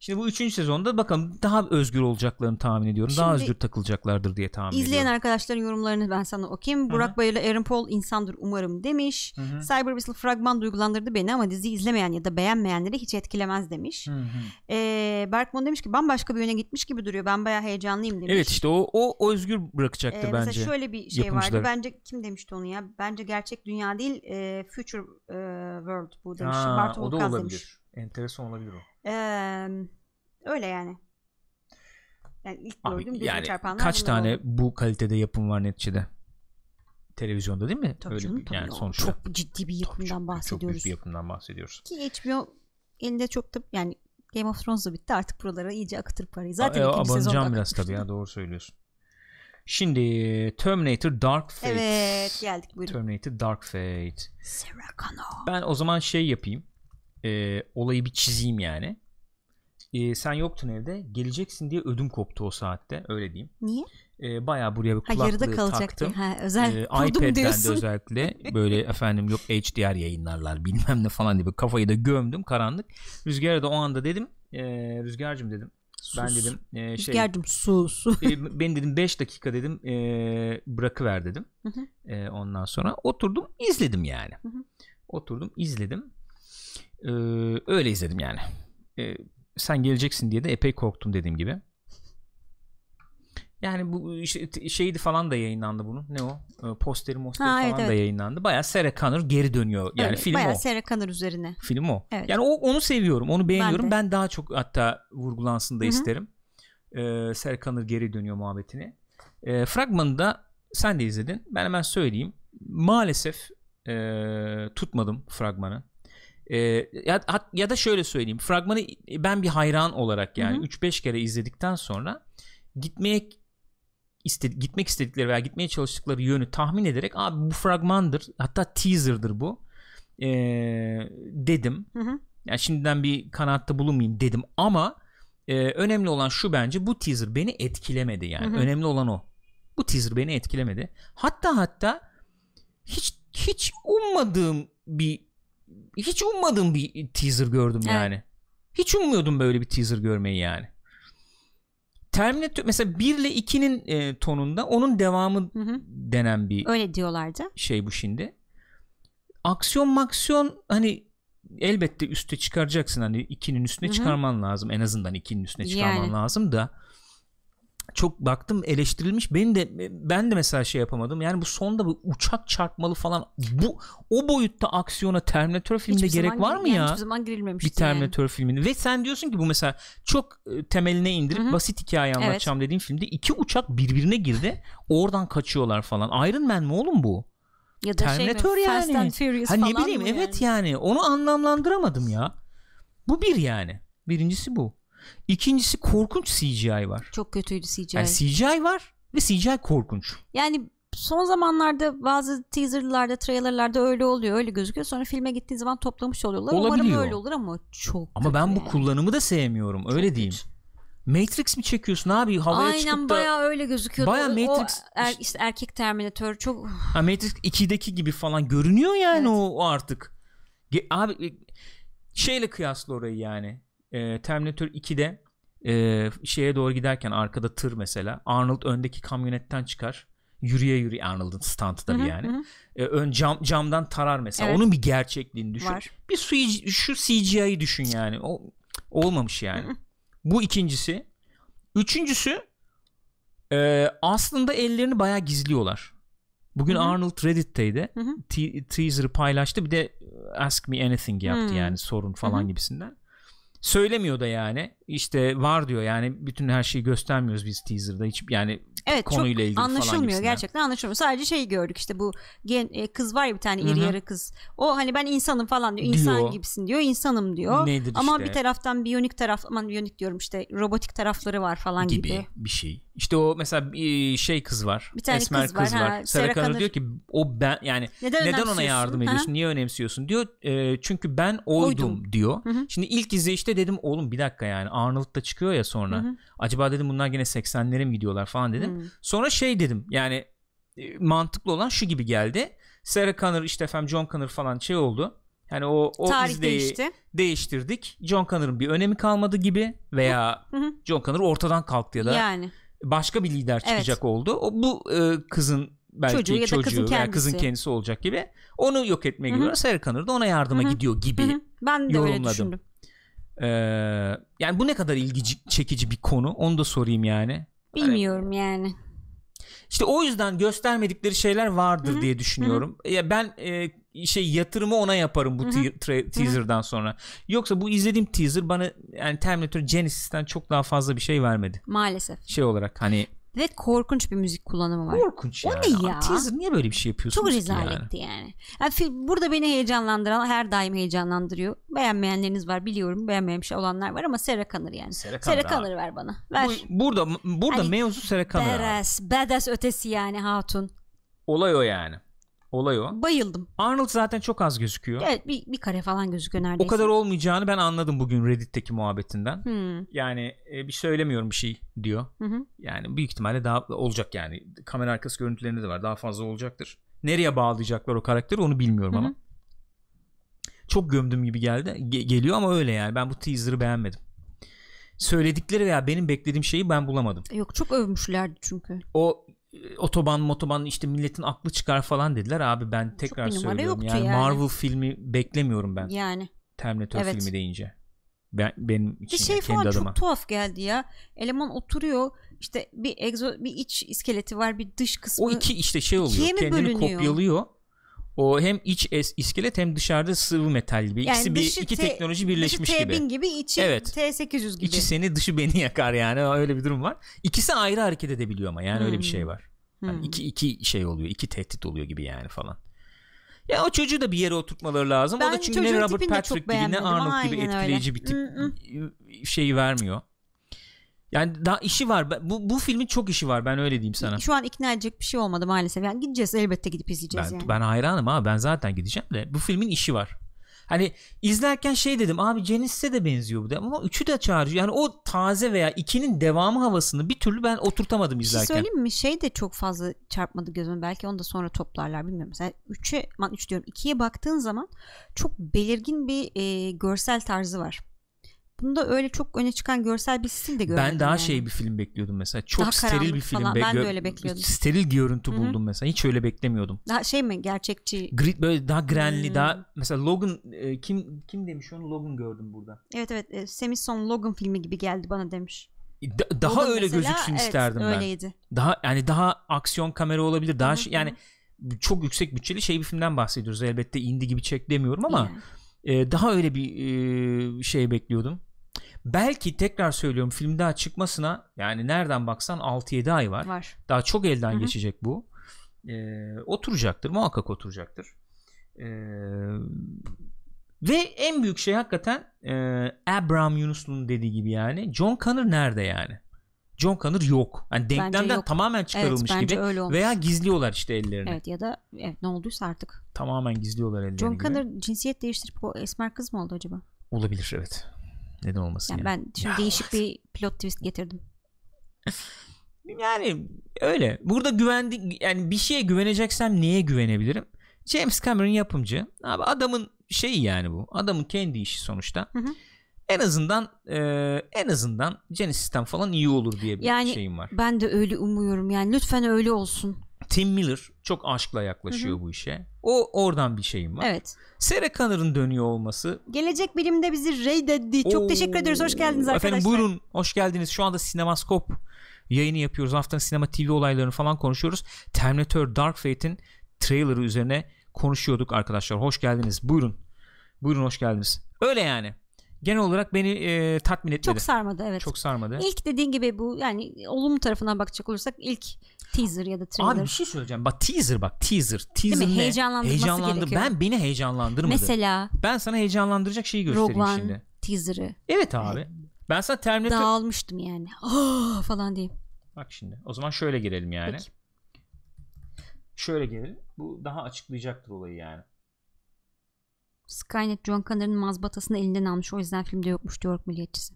Şimdi bu üçüncü sezonda bakalım daha özgür olacaklarını tahmin ediyorum. daha Şimdi özgür takılacaklardır diye tahmin İzleyen ediyorum. arkadaşların yorumlarını ben sana okuyayım. Burak Bayır'la Aaron Paul insandır umarım demiş. Hı hı. Cyber Whistle fragman duygulandırdı beni ama diziyi izlemeyen ya da beğenmeyenleri hiç etkilemez demiş. Hı hı. Ee, Berkman demiş ki bambaşka bir yöne gitmiş gibi duruyor. Ben bayağı heyecanlıyım demiş. Evet işte o, o, özgür bırakacaktır Ee, bence. Mesela şöyle bir şey yapımcıları. vardı. Bence kim demişti onu ya? Bence gerçek dünya değil, e, future e, world bu demiş. Ha, Bartol o da Kaz olabilir. demiş. Enteresan olabilir o. Ee, öyle yani. Yani ilk Abi, gördüğüm yani çarpanlar kaç tane oldu. bu kalitede yapım var neticede? Televizyonda değil mi? Tabii Öyle canım, bir, tabii yani ya. sonuçta. Çok ciddi bir Tabii yapımdan çok- Çok büyük bahsediyoruz. bir yapımdan bahsediyoruz. Ki HBO elinde çok da yani Game of Thrones da bitti artık buralara iyice akıtır parayı. Zaten A- e, ikinci sezonda biraz tabii ya doğru söylüyorsun. Şimdi Terminator Dark Fate. Evet geldik buyurun. Terminator Dark Fate. Sarah Connor. Ben o zaman şey yapayım. E, olayı bir çizeyim yani. E, sen yoktun evde. Geleceksin diye ödüm koptu o saatte. Öyle diyeyim. Niye? E, bayağı buraya bir Ha kulaklığı yarıda kalacak taktım. Ha, özel kurdum iPad'den de diyorsun. özellikle [LAUGHS] böyle efendim yok HDR yayınlarlar bilmem ne falan diye kafayı da gömdüm karanlık. Rüzgar'a da o anda dedim e, Rüzgar'cığım dedim ben Sus. dedim e, şey Rüzgar'cığım sus. [LAUGHS] e, ben dedim 5 dakika dedim e, bırakıver dedim. Hı hı. E, ondan sonra oturdum izledim yani. Hı hı. Oturdum izledim. E, öyle izledim yani. E, sen geleceksin diye de epey korktum dediğim gibi. Yani bu işte şeydi falan da yayınlandı bunun. Ne o? E, posteri mosteri Ha, falan evet, da evet. yayınlandı. Bayağı Sarah Connor geri dönüyor. Yani Öyle, film bayağı o. Sarah Connor üzerine. Film o. Evet. Yani o, onu seviyorum. Onu beğeniyorum. de. Ben, daha çok hatta vurgulansın da Hı hı. isterim. Ee, Sarah Connor geri dönüyor muhabbetini. Ee, fragmanı da sen de izledin. Ben hemen söyleyeyim. Maalesef ee, tutmadım fragmanı. Ee, ya, ya da şöyle söyleyeyim. Fragmanı ben bir hayran olarak yani Hı hı. 3-5 kere izledikten sonra gitmeye iste, gitmek istedikleri veya gitmeye çalıştıkları yönü tahmin ederek abi bu fragmandır hatta teaser'dır bu ee, dedim. Hı hı. Yani şimdiden bir kanaatte bulunmayayım dedim ama e, önemli olan şu bence bu teaser beni etkilemedi yani. Hı hı. Önemli olan o. Bu teaser beni etkilemedi. Hatta hatta hiç hiç ummadığım bir hiç ummadığım bir teaser gördüm Evet. yani. Hiç ummuyordum böyle bir teaser görmeyi yani. Terminator mesela 1 ile 2'nin e, tonunda onun devamı Hı hı. denen bir Öyle diyorlardı. şey bu şimdi. Aksiyon maksiyon hani elbette üste çıkaracaksın hani ikinin üstüne Hı hı. çıkarman lazım en azından ikinin üstüne çıkarman Yani. lazım da çok baktım eleştirilmiş benim de ben de mesela şey yapamadım yani bu sonda bu uçak çarpmalı falan bu o boyutta aksiyona Terminator filminde Hiçbir gerek var mı yani ya Hiçbir zaman girilmemişti bir Terminator filminde ve sen diyorsun ki bu mesela çok e, temeline indirip Hı hı. basit hikaye anlatacağım dediğim filmde iki uçak birbirine girdi oradan kaçıyorlar falan Iron Man mi oğlum bu? yani. Ya da Terminator şey mi? Fast yani. and Furious Ha ne falan bileyim mı evet yani? yani onu anlamlandıramadım ya. Bu bir yani. Birincisi bu. İkincisi korkunç CGI var. Çok kötüydü CGI. Yani CGI var ve CGI korkunç. Yani son zamanlarda bazı teaserlarda, trailerlarda öyle oluyor, öyle gözüküyor. Sonra filme gittiğin zaman toplamış oluyorlar. Olabiliyor. Umarım öyle olur ama çok Ama ben bu yani. kullanımı da sevmiyorum. Çok öyle kötü. diyeyim. Matrix mi çekiyorsun abi? Havaya Aynen çıkıp da bayağı öyle gözüküyordu. Bayağı O- Matrix- o er, işte erkek Terminator çok ha, Matrix 2'deki gibi falan görünüyor yani Evet. o, o artık. Ge- abi e, şeyle kıyasla orayı yani. E, Terminator 2'de e, şeye doğru giderken arkada tır mesela. Arnold öndeki kamyonetten çıkar. Yürüye yürüye Arnold'un stantı tabii Hı hı, yani. hı. E, ön cam camdan tarar mesela. Evet. Onun bir gerçekliğini düşün. var. Bir su, şu CGI'yi düşün yani. O olmamış yani. Hı hı. Bu ikincisi. Üçüncüsü Ee, aslında ellerini bayağı gizliyorlar. Bugün Hı hı. Arnold Reddit'teydi. Hı hı. Te- teaser'ı paylaştı. Bir de Ask Me Anything yaptı Hmm. yani sorun falan Hı hı. gibisinden. Söylemiyor da yani. İşte var diyor yani bütün her şeyi göstermiyoruz biz teaser'da. Hiç yani Evet konuyla ilgili çok falan anlaşılmıyor gibisinden. gerçekten anlaşılmıyor. Sadece şey gördük işte bu gen, e, kız var ya bir tane iri yarı kız. O hani ben insanım falan diyor. İnsan Diyor. gibisin diyor. insanım diyor. Nedir Ama işte? bir taraftan biyonik taraf aman biyonik diyorum işte robotik tarafları var falan gibi. gibi bir şey. İşte o mesela şey kız var. Bir tane Esmer kız var, ha, Sarah Connor Connor. diyor ki o ben yani Neden, neden ona yardım Ha? ediyorsun? Niye önemsiyorsun? Diyor e, çünkü ben oydum, Oydum. diyor. Hı hı. Şimdi ilk izleyişte dedim oğlum bir dakika yani Arnold da çıkıyor ya sonra. Hı hı. Acaba dedim bunlar gene 80'lere mi gidiyorlar falan dedim. Hmm. Sonra şey dedim yani mantıklı olan şu gibi geldi. Sarah Connor işte efendim John Connor falan şey oldu. Yani o o Tarih izleyi değişti. değiştirdik. John Connor'ın bir önemi kalmadı gibi veya Hı hı. John Connor ortadan kalktı ya da Yani başka bir lider çıkacak oldu. O bu e, kızın belki Çocuğu ya çocuğu kızın veya kızın kendisi. kendisi olacak gibi. Onu yok etmeye Hı hı. gidiyor. Sarah da ona yardıma Hı hı. gidiyor gibi. Hı hı. ben de öyle yorumladım. düşündüm. Ee, yani bu ne kadar ilgi çekici bir konu onu da sorayım yani. Bilmiyorum yani. İşte o yüzden göstermedikleri şeyler vardır Hı hı. diye düşünüyorum. Ya ben e, şey yatırımı ona yaparım bu te- tra- teaser'dan sonra. Yoksa bu izlediğim teaser bana yani Terminator Genesis'ten çok daha fazla bir şey vermedi. Maalesef. Şey olarak hani Ve korkunç bir müzik kullanımı var. korkunç O yani. ne ya? Teaser niye böyle bir şey yapıyorsunuz Çok rezaletti yani. yani. film, burada beni heyecanlandıran her daim heyecanlandırıyor. Beğenmeyenleriniz var biliyorum. Beğenmemiş olanlar var ama Sarah Connor yani. Sarah Sarah Connor abi. Connor ver bana. Ver. Bu, burada burada Hani mevzu Sarah Connor. Badass, badass ötesi yani hatun. Olay o yani. Olay o. Bayıldım. Arnold zaten çok az gözüküyor. Evet bir, bir kare falan gözüküyor neredeyse. O kadar olmayacağını ben anladım bugün Reddit'teki muhabbetinden. Hmm. Yani e, bir söylemiyorum bir şey diyor. Hı hı. Yani büyük ihtimalle daha olacak yani. Kamera arkası görüntülerinde de var. Daha fazla olacaktır. Nereye bağlayacaklar o karakteri onu bilmiyorum Hı hı. ama. Çok gömdüm gibi geldi. Ge- geliyor ama öyle yani. Ben bu teaser'ı beğenmedim. Söyledikleri veya benim beklediğim şeyi ben bulamadım. Yok çok övmüşlerdi çünkü. O otoban motoban işte milletin aklı çıkar falan dediler. Abi ben tekrar bir numara söylüyorum. Yani, yani. Marvel filmi beklemiyorum ben. Yani. Terminator Evet. filmi deyince. Ben, benim Bir için şey yani, kendi falan adıma. çok tuhaf geldi ya. Eleman oturuyor. işte bir egzo bir iç iskeleti var, bir dış kısmı. O iki işte şey oluyor. Kendini bölünüyor? kopyalıyor. O hem iç es, iskelet hem dışarıda sıvı metal gibi. İkisi bir iki T- teknoloji birleşmiş dışı gibi. T1000 gibi, içi Evet. T800 gibi. İçi seni dışı beni yakar yani öyle bir durum var. İkisi ayrı hareket edebiliyor ama yani öyle bir Hmm. şey var. Yani Hmm. iki iki şey oluyor, iki tehdit oluyor gibi yani falan. Ya o çocuğu da bir yere oturtmaları lazım. o Ben da çünkü ne Robert Patrick gibi ne. Arnold gibi etkileyici öyle. bir tip şeyi vermiyor. Yani daha işi var. Bu bu filmin çok işi var. Ben öyle diyeyim sana. Şu an ikna edecek bir şey olmadı maalesef. Yani gideceğiz elbette gidip izleyeceğiz Ben, yani. ben hayranım abi ben zaten gideceğim de bu filmin işi var. Hani izlerken şey dedim abi Genesis'e de benziyor bu da ama üçü de çağırıyor. Yani o taze veya ikinin devamı havasını bir türlü ben oturtamadım Bir şey izlerken. söyleyeyim mi? Şey de çok fazla çarpmadı gözüme. Belki onu da sonra toplarlar bilmiyorum. Mesela 3'e, aman 3 diyorum 2'ye baktığın zaman çok belirgin bir e, görsel tarzı var. Bunda öyle çok öne çıkan görsel bir stil de görmedim. ben daha yani. şey bir film bekliyordum mesela. Çok Daha steril bir film. falan. Ben de öyle bekliyordum. Steril görüntü Hı hı. buldum mesela. Hiç öyle beklemiyordum. Daha şey mi gerçekçi? Gri, böyle daha grenli, Hmm. daha mesela Logan e, kim kim demiş onu Logan gördüm burada. Evet evet e, Semison Logan filmi gibi geldi bana demiş. Da- daha Logan öyle mesela, gözüksün evet, isterdim ben. öyleydi. Daha yani daha aksiyon kamera olabilir. Daha Hı hı, şey- yani çok yüksek bütçeli şey bir filmden bahsediyoruz. Elbette indie gibi çek demiyorum ama Yani. e, daha öyle bir e, şey bekliyordum. Belki tekrar söylüyorum film daha çıkmasına yani nereden baksan 6-7 ay var. var. Daha çok elden Hı hı. geçecek bu. E, oturacaktır. Muhakkak oturacaktır. E, ve en büyük şey hakikaten e, Abraham Yunuslu'nun dediği gibi yani John Connor nerede yani? John Connor yok. Yani denklemden yok. tamamen çıkarılmış evet, gibi. öyle olmuş. Veya gizliyorlar işte ellerini. Evet ya da evet, ne olduysa artık. Tamamen gizliyorlar ellerini John gibi. Connor cinsiyet değiştirip o esmer kız mı oldu acaba? Olabilir evet. Neden olmasın Yani yani. ben şimdi Ya, değişik bir plot twist getirdim. [LAUGHS] Yani öyle. Burada güvendi yani bir şeye güveneceksem neye güvenebilirim? James Cameron yapımcı. Abi adamın şeyi yani bu. Adamın kendi işi sonuçta. Hı hı. En azından e, en azından Genesis'ten falan iyi olur diye bir Yani- şeyim var. Ben de öyle umuyorum yani lütfen öyle olsun. Tim Miller çok aşkla yaklaşıyor bu işe. O oradan bir şeyim var. Evet. Sarah Connor'ın dönüyor olması Gelecek bilimde bizi reddetti. Çok Oo. teşekkür ederiz. Hoş geldiniz arkadaşlar. Efendim buyurun hoş geldiniz. Şu anda Sinemaskop yayını yapıyoruz. Haftanın sinema TV olaylarını falan konuşuyoruz. Terminator Dark Fate'in trailerı üzerine konuşuyorduk arkadaşlar. Hoş geldiniz. Buyurun. Buyurun hoş geldiniz. Öyle yani. Genel olarak beni e, tatmin etmedi. Çok sarmadı evet. Çok sarmadı. İlk dediğin gibi bu yani olumlu tarafına bakacak olursak ilk teaser ya da trailer. Abi bir şey söyleyeceğim. Bak teaser bak teaser. Teaser Değil mi? Heyecanlandırması Heyecanlandır. gerekiyor. Ben beni heyecanlandırmadı. Mesela ben sana heyecanlandıracak şeyi Rogue göstereyim One şimdi. teaser'ı Evet abi. Ben sana Terminator dağılmıştım yani. Oh, falan diyeyim. Bak şimdi. O zaman şöyle girelim yani. Peki. Şöyle gelelim. Bu daha açıklayacaktır olayı yani. Skynet John Connor'ın mazbatasını elinden almış. O yüzden filmde yokmuş diyor milliyetçisi.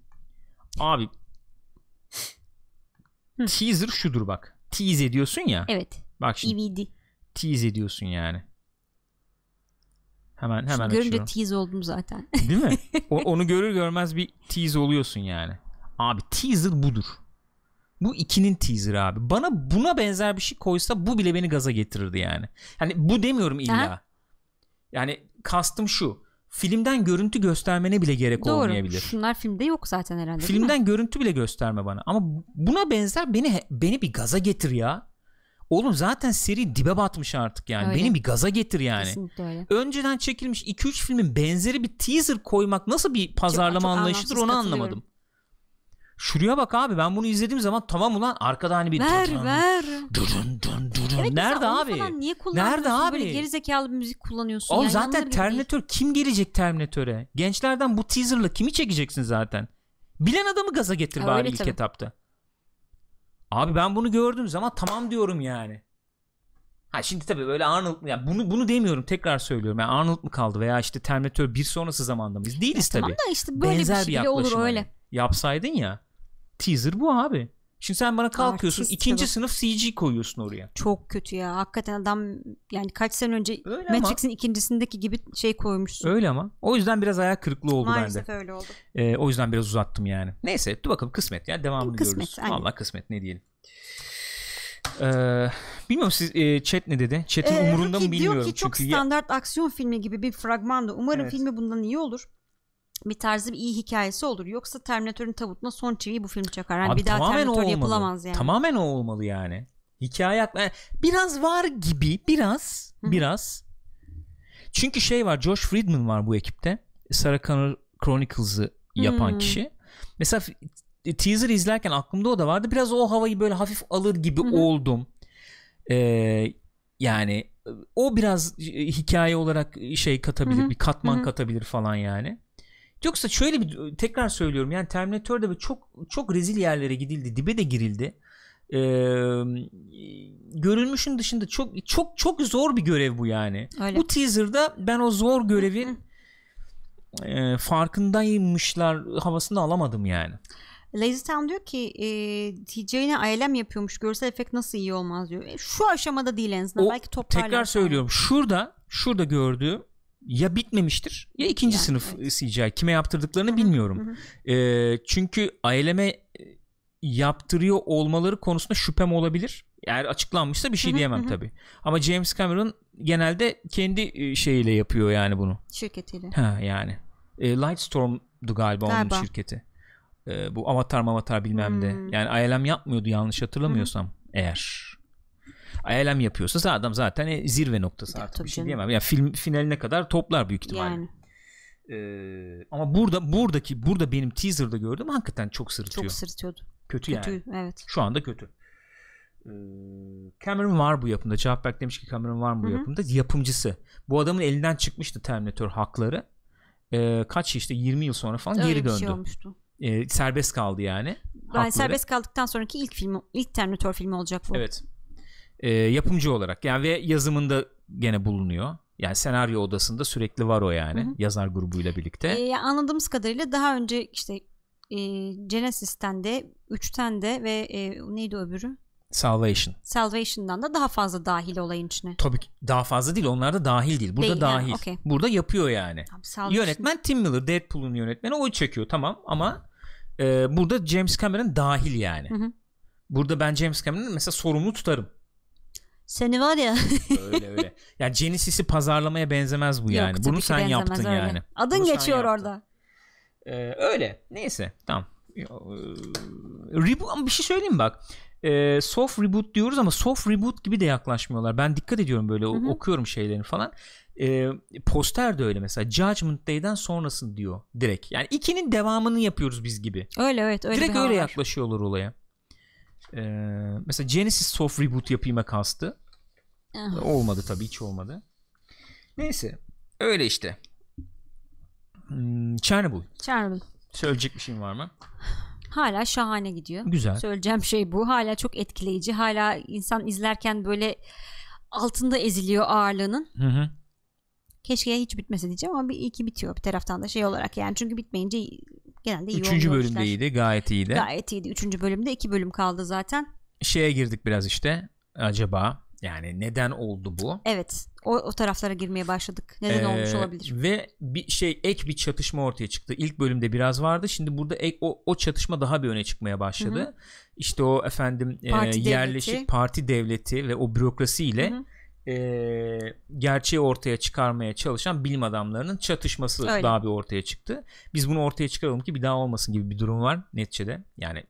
Abi teaser şudur bak. Tease ediyorsun ya. Evet. Bak şimdi DVD. tease ediyorsun yani. Hemen hemen Şimdi görünce tease oldum zaten. Değil mi? O, [LAUGHS] onu görür görmez bir tease oluyorsun yani. Abi teaser budur. Bu ikinin teaser abi. Bana buna benzer bir şey koysa bu bile beni gaza getirirdi yani. Hani bu demiyorum illa. Aha. Yani kastım şu. Filmden görüntü göstermene bile gerek Doğru. olmayabilir. Şunlar filmde yok zaten herhalde. Filmden görüntü bile gösterme bana. Ama buna benzer beni beni bir gaza getir ya. Oğlum zaten seri dibe batmış artık yani. Öyle. Beni bir gaza getir yani. Kesinlikle öyle. Önceden çekilmiş 2-3 filmin benzeri bir teaser koymak nasıl bir pazarlama çok anlayışıdır anlamsız onu anlamadım. Şuraya bak abi ben bunu izlediğim zaman tamam ulan arkada hani bir Ver dudun, ver. dudun, dun, dudun. Evet, Nerede abi? Falan niye? Nerede abi? Böyle geri zekalı bir müzik kullanıyorsun. Oğlum yani zaten. Terminator kim gelecek Terminator'e? Gençlerden bu teaserla kimi çekeceksin zaten? Bilen adamı gaza getir Ha, bari ilk tabii. etapta. Abi ben bunu gördüğüm zaman tamam diyorum yani. Ha şimdi tabii böyle Arnold ya bunu bunu demiyorum tekrar söylüyorum. Yani Arnold mu kaldı veya işte Terminator bir sonrası zamanda mıyız? Değiliz tabii. Tamam da işte böyle Benzer bir şey bile olur öyle. hani. Yapsaydın ya. Teaser bu abi. Şimdi sen bana kalkıyorsun Artist ikinci tabii. sınıf CG koyuyorsun oraya. Çok kötü ya. Hakikaten adam yani kaç sene önce Öyle ama. Matrix'in ikincisindeki gibi şey koymuşsun. Öyle ama. O yüzden biraz ayak kırıklığı oldu Maalesef bende. öyle oldu. Ee, o yüzden biraz uzattım yani. Neyse dur bakalım kısmet ya devamını Kısmet, görürüz. aynen. Valla kısmet ne diyelim. Ee, bilmiyorum siz e, chat ne dedi? Chat'in Ee, umurunda Rookie mı bilmiyorum. Diyor ki çok Çünkü ya- standart aksiyon filmi gibi bir fragmandı. Umarım Evet. filmi bundan iyi olur. Bir tarzı bir iyi hikayesi olur. Yoksa Terminator'ın tabutuna son çiviyi bu film çakar. Yani Abi bir daha Terminator yapılamaz yani. Tamamen o olmalı yani. Hikaye yani biraz var gibi biraz Hı hı. biraz. Çünkü şey var Josh Friedman var bu ekipte. Sarah Connor Chronicles'ı yapan Hmm. kişi. Mesela teaser izlerken aklımda o da vardı. Biraz o havayı böyle hafif alır gibi Hı hı. oldum. Ee, yani o biraz e, hikaye olarak şey katabilir, Hı hı. bir katman Hı hı. katabilir falan yani. Yoksa şöyle bir tekrar söylüyorum yani Terminator'da böyle çok çok rezil yerlere gidildi, dibe de girildi. Ee, görülmüşün dışında çok çok çok zor bir görev bu yani. Öyle. Bu teaser'da ben o zor görevi Hı e, farkındaymışlar havasını alamadım yani. Lazy Town diyor ki e, TJ'ne ILM yapıyormuş. Görsel efekt nasıl iyi olmaz diyor. E, şu aşamada değil en azından. O Belki toparlar. Tekrar söylüyorum. Şurada şurada gördüğüm ya bitmemiştir ya ikinci Yani, sınıf evet. CGI. Kime yaptırdıklarını bilmiyorum. Ee, çünkü aileme yaptırıyor olmaları konusunda şüphem olabilir. Eğer açıklanmışsa bir şey diyemem tabii. Ama James Cameron genelde kendi e, şeyiyle yapıyor yani bunu. Şirketiyle. Ha yani. E, Lightstorm'du galiba, Galiba. onun şirketi. E, bu Avatar Avatar bilmem de. Hmm. Yani ILM yapmıyordu yanlış hatırlamıyorsam eğer. ILM yapıyorsa adam zaten e, zirve noktası Ya, artık tabii bir şey canım. diyemem. Yani film finaline kadar toplar büyük ihtimalle. Yani Ee, ama burada buradaki burada benim teaser'da gördüm hakikaten çok sırıtıyor. çok sırıtıyordu. kötü, yani. Kötü evet. Şu anda kötü. Ee, Cameron var bu yapımda. Cevap demiş ki Cameron var mı bu Hı hı. yapımda? Yapımcısı. Bu adamın elinden çıkmıştı Terminator hakları. Ee, kaç işte 20 yıl sonra falan Öyle geri bir döndü. şey olmuştu. Ee, serbest kaldı yani. Yani hakları. serbest kaldıktan sonraki ilk film ilk Terminator filmi olacak bu. Evet. Ee, yapımcı olarak yani ve yazımında gene bulunuyor. Yani senaryo odasında sürekli var o yani. Hı hı. Yazar grubuyla birlikte. Ee, yani anladığımız kadarıyla daha önce işte e, Genesis'ten de 3'ten de ve e, neydi öbürü? Salvation. Salvation'dan da daha fazla dahil olayın içine. Tabii ki daha fazla değil. Onlar da dahil değil. Burada Değil, dahil. okey. Burada yapıyor yani. Abi, Salvation- Yönetmen Tim Miller. Deadpool'un yönetmeni. O çekiyor tamam ama e, burada James Cameron dahil yani. Hı hı. Burada ben James Cameron'ı mesela sorumlu tutarım. Seni var ya. Öyle öyle. Yani Genesis'i pazarlamaya benzemez bu yani. Yok, Bunu sen yaptın öyle. yani. Adın Bunu geçiyor orada. Ee, öyle. Neyse tamam. e, reboot bir şey söyleyeyim bak. E, soft reboot diyoruz ama soft reboot gibi de yaklaşmıyorlar. Ben dikkat ediyorum böyle Hı hı. okuyorum şeylerini falan. E, poster de öyle mesela Judgment Day'den sonrasını diyor direkt. Yani ikinin devamını yapıyoruz biz gibi. Öyle evet öyle direkt öyle var. yaklaşıyorlar olaya. E, mesela Genesis soft reboot yapayım kastı. Ah. Olmadı tabii hiç olmadı. Neyse öyle işte. Hmm, Chernobyl. Chernobyl. Söyleyecek bir şeyin var mı? Hala şahane gidiyor. Güzel. Söyleyeceğim şey bu. Hala çok etkileyici. Hala insan izlerken böyle altında eziliyor ağırlığının. Hı hı. Keşke hiç bitmese diyeceğim ama bir iyi ki bitiyor bir taraftan da şey olarak yani. Çünkü bitmeyince genelde iyi Üçüncü bölümde iyiydi. Gayet iyiydi. Gayet iyiydi. Üçüncü bölümde iki bölüm kaldı zaten. Şeye girdik biraz işte. Acaba yani neden oldu bu? Evet. O, o taraflara girmeye başladık. Neden Ee, olmuş olabilir? Ve bir şey ek bir çatışma ortaya çıktı. İlk bölümde biraz vardı. Şimdi burada ek, o, o çatışma daha bir öne çıkmaya başladı. Hı hı. İşte o efendim e, Parti devleti. yerleşik parti devleti ve o bürokrasiyle Hı hı. E, gerçeği ortaya çıkarmaya çalışan bilim adamlarının çatışması Öyle. daha bir ortaya çıktı. Biz bunu ortaya çıkaralım ki bir daha olmasın gibi bir durum var neticede. Yani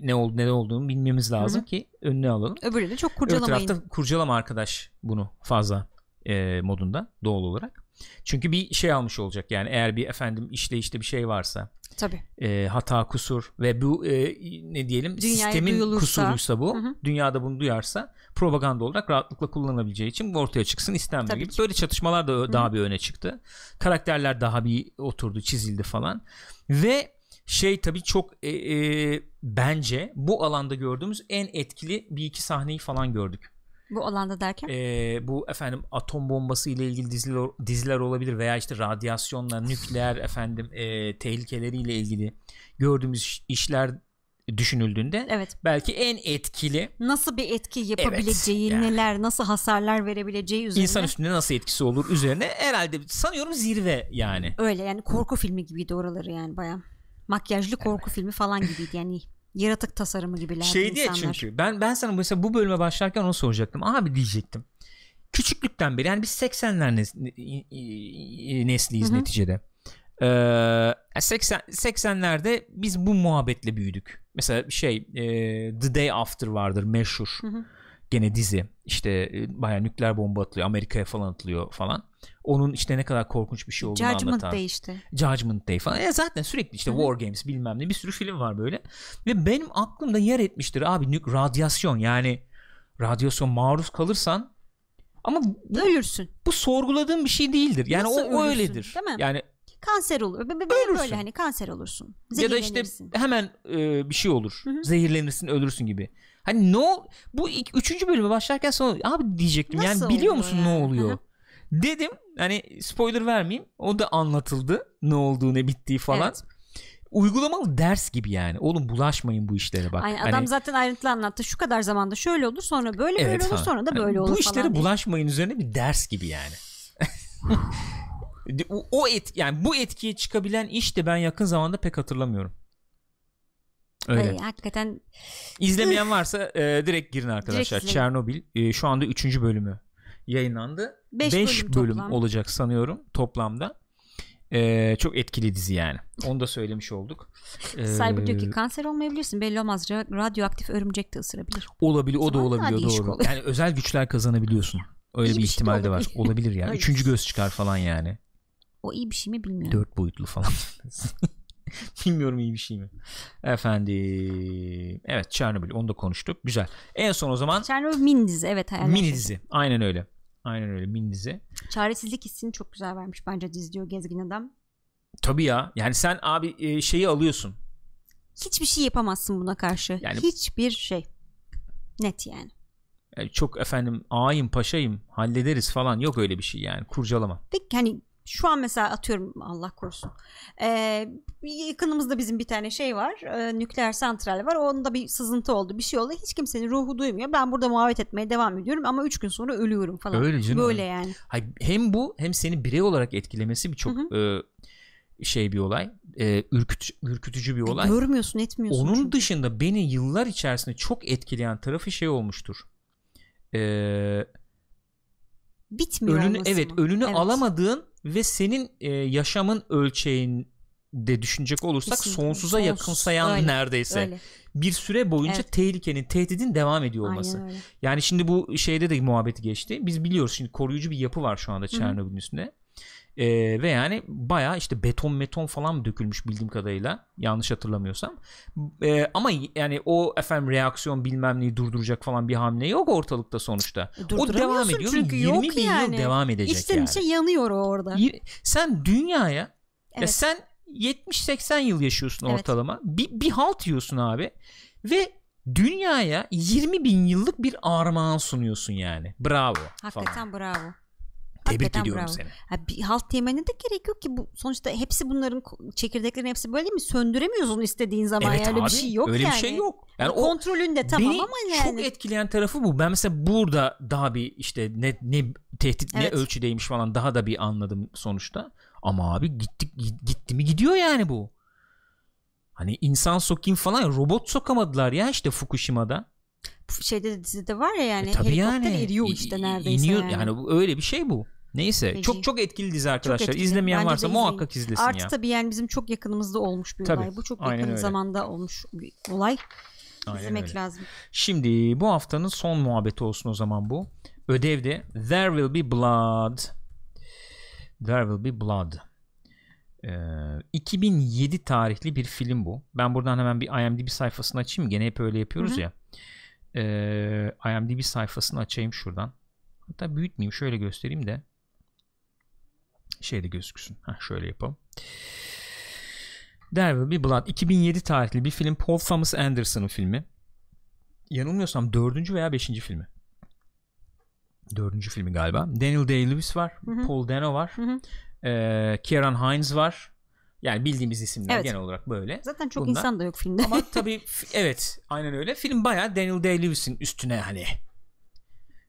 ne oldu ne olduğunu bilmemiz lazım Hı hı. ki önüne alalım. Öbürü de çok Öbür kurcalamayın. tarafta kurcalama arkadaş bunu fazla e, modunda doğal olarak. Çünkü bir şey almış olacak yani eğer bir efendim işleyişte bir şey varsa Tabii. e, hata kusur ve bu e, ne diyelim Dünyaya sistemin duyulursa- kusuruysa bu Hı hı. dünyada bunu duyarsa propaganda olarak rahatlıkla kullanabileceği için bu ortaya çıksın istenmiyor Tabii gibi. ki. Böyle çatışmalar da ö- daha bir öne çıktı. Karakterler daha bir oturdu çizildi falan ve şey tabii çok e, e, bence bu alanda gördüğümüz en etkili bir iki sahneyi falan gördük. Bu alanda derken E, bu efendim atom bombası ile ilgili diziler, diziler olabilir veya işte radyasyonla nükleer efendim e, tehlikeleriyle ilgili gördüğümüz iş- işler düşünüldüğünde evet. belki en etkili Nasıl bir etki yapabileceği, yani. neler, nasıl hasarlar verebileceği üzerine. insan üstünde nasıl etkisi olur üzerine herhalde sanıyorum zirve yani. Öyle yani korku filmi gibiydi oraları yani baya. Makyajlı korku filmi falan gibiydi yani. Yaratık tasarımı gibilerdi Şey diye insanlar. çünkü ben ben sana mesela bu bölüme başlarken onu soracaktım. Abi diyecektim. Küçüklükten beri yani biz 80'ler nes- nesliyiz Hı hı. neticede. Ee, 80 80'lerde biz bu muhabbetle büyüdük. Mesela şey e, The Day After vardır meşhur. Hı hı. Gene dizi. İşte e, bayağı nükleer bomba atılıyor. Amerika'ya falan atılıyor falan. Onun işte ne kadar korkunç bir şey olduğunu Judgment anlatan. Day işte. Judgment Day falan. E zaten sürekli işte Hı. War Games bilmem ne bir sürü film var böyle. Ve benim aklımda yer etmiştir abi nük radyasyon yani radyasyon maruz kalırsan ama bu, Ölürsün. bu sorguladığım bir şey değildir. Yani Nasıl o, o ölürsün, öyledir. değil mi? Yani Kanser olur. Be- be- be- Ölürsün. Böyle hani kanser olursun. ya da işte hemen e, bir şey olur. Hı hı. Zehirlenirsin, ölürsün gibi. Hani ne ol bu ilk, üçüncü bölüme başlarken sonra abi diyecektim. Nasıl yani biliyor musun yani? ne oluyor? Dedim hani spoiler vermeyeyim. O da anlatıldı. Ne olduğu ne bittiği falan. Evet. Uygulamalı ders gibi yani. Oğlum bulaşmayın bu işlere bak. Aynen, Hani- adam zaten ayrıntılı anlattı. Şu kadar zamanda şöyle olur sonra böyle böyle olur falan. sonra da Hani böyle olur Bu işlere falan bulaşmayın üzerine bir ders gibi yani. [LAUGHS] o, o et yani bu etkiye çıkabilen iş de ben yakın zamanda pek hatırlamıyorum. Öyle. Ay, hakikaten İzlemeyen varsa e, direkt girin arkadaşlar. Direkt. Çernobil e, şu anda 3. bölümü yayınlandı. Beş 5 bölüm bölüm, toplam. olacak sanıyorum toplamda. E, çok etkili dizi yani. Onu da söylemiş olduk. E, Cyber diyor ki kanser olmayabilirsin. Belli olmaz. Ra- Radyoaktif örümcek de ısırabilir. olabilir o da Zaman daha olabiliyor doğru. oluyor. Yani özel güçler kazanabiliyorsun. Öyle İyi bir bir şey de ihtimal de var. olabilir. Olabilir ya. Öyle. Üçüncü göz çıkar falan yani. O iyi bir şey mi bilmiyorum. Dört boyutlu falan. [LAUGHS] [LAUGHS] Bilmiyorum iyi bir şey mi? Efendim. Evet Chernobyl onu da konuştuk. Güzel. En son o zaman Chernobyl mini dizi evet hayaller. mini dizi. Aynen öyle. Aynen öyle mini dizi. Çaresizlik hissini çok güzel vermiş bence dizi diyor Gezgin Adam. Tabii ya. Yani sen abi e, şeyi alıyorsun. Hiçbir şey yapamazsın buna karşı. Yani- Hiçbir şey. Net yani. E, çok efendim ağayım paşayım hallederiz falan yok öyle bir şey yani kurcalama. Peki hani şu an mesela atıyorum Allah korusun. Ee, yakınımızda bizim bir tane şey var. e, nükleer santral var. Onda bir sızıntı oldu. Bir şey oldu. Hiç kimsenin ruhu duymuyor. Ben burada muhabbet etmeye devam ediyorum ama 3 gün sonra ölüyorum falan. Öyle canım. Böyle yani. Hay- hem bu hem seni birey olarak etkilemesi bir çok e, şey bir olay. E, ürkütücü, ürkütücü bir olay. Görmüyorsun etmiyorsun. Onun çünkü. dışında beni yıllar içerisinde çok etkileyen tarafı şey olmuştur. Ee, bitmiyor önünü evet mı? önünü Evet. alamadığın ve senin e, yaşamın ölçeğinde de düşünecek olursak Kesinlikle. sonsuza Sonsuz. yakınsayan Öyle, neredeyse Öyle. bir süre boyunca Evet. tehlikenin, tehdidin devam ediyor olması. Yani şimdi bu şeyde de muhabbeti geçti. Biz biliyoruz şimdi koruyucu bir yapı var şu anda Çernobil'in üstünde. Ee, ve yani baya işte beton meton falan dökülmüş bildiğim kadarıyla yanlış hatırlamıyorsam. Ee, ama yani o efendim reaksiyon bilmem neyi durduracak falan bir hamle yok ortalıkta sonuçta. E, O devam ediyor. çünkü 20 yok bin yani. yıl devam edecek İçten yani. içe yanıyor o orada. Sen dünyaya ya Evet. sen 70-80 yıl yaşıyorsun Evet. ortalama. Bir, bir halt yiyorsun abi. Ve dünyaya 20 bin yıllık bir armağan sunuyorsun yani. Bravo. falan. Hakikaten bravo. Tebrik hakikaten ediyorum bravo. seni. Ha, bir halt yemene de gerek yok ki bu sonuçta hepsi bunların çekirdeklerin hepsi böyle değil mi? Söndüremiyorsun istediğin zaman Evet yani öyle abi, bir şey yok öyle yani. bir şey yok. Yani o kontrolünde tamam beni ama yani. çok etkileyen tarafı bu. Ben mesela burada daha bir işte ne ne tehdit Evet. ne ölçüdeymiş falan daha da bir anladım sonuçta. Ama abi gitti gitti mi gidiyor yani bu. Hani insan sokayım falan robot sokamadılar ya işte Fukushima'da. şeyde de dizide var ya yani E, tabii helikopter yani. eriyor işte neredeyse iniyor, yani. yani öyle bir şey bu. Neyse Feci. çok çok etkili dizi arkadaşlar. etkili. İzlemeyen Bence varsa izleyin. muhakkak izlesin Artı ya. tabii yani bizim çok yakınımızda olmuş bir Tabii, olay. Bu çok aynen yakın öyle. zamanda olmuş bir olay. Aynen İzlemek öyle. lazım. Şimdi bu haftanın son muhabbeti olsun o zaman bu. Ödevde There Will Be Blood. There Will Be Blood. Ee, 2007 tarihli bir film bu. Ben buradan hemen bir IMDb sayfasını açayım. Gene hep öyle yapıyoruz Hı hı. ya. Ee, IMDb sayfasını açayım şuradan. Hatta büyütmeyeyim şöyle göstereyim de şeyde gözüksün. Heh, şöyle yapalım. There Will Be Blood 2007 tarihli bir film Paul Thomas Anderson'ın filmi. Yanılmıyorsam dördüncü veya beşinci filmi. Dördüncü filmi galiba. Daniel Day-Lewis var. Hı hı. Paul Dano var. Hı hı. Ee, Kieran Hines var. Yani bildiğimiz isimler Evet. genel olarak böyle. Zaten çok Bunlar- insan da yok filmde. Ama [LAUGHS] tabii evet aynen öyle. Film bayağı Daniel Day-Lewis'in üstüne hani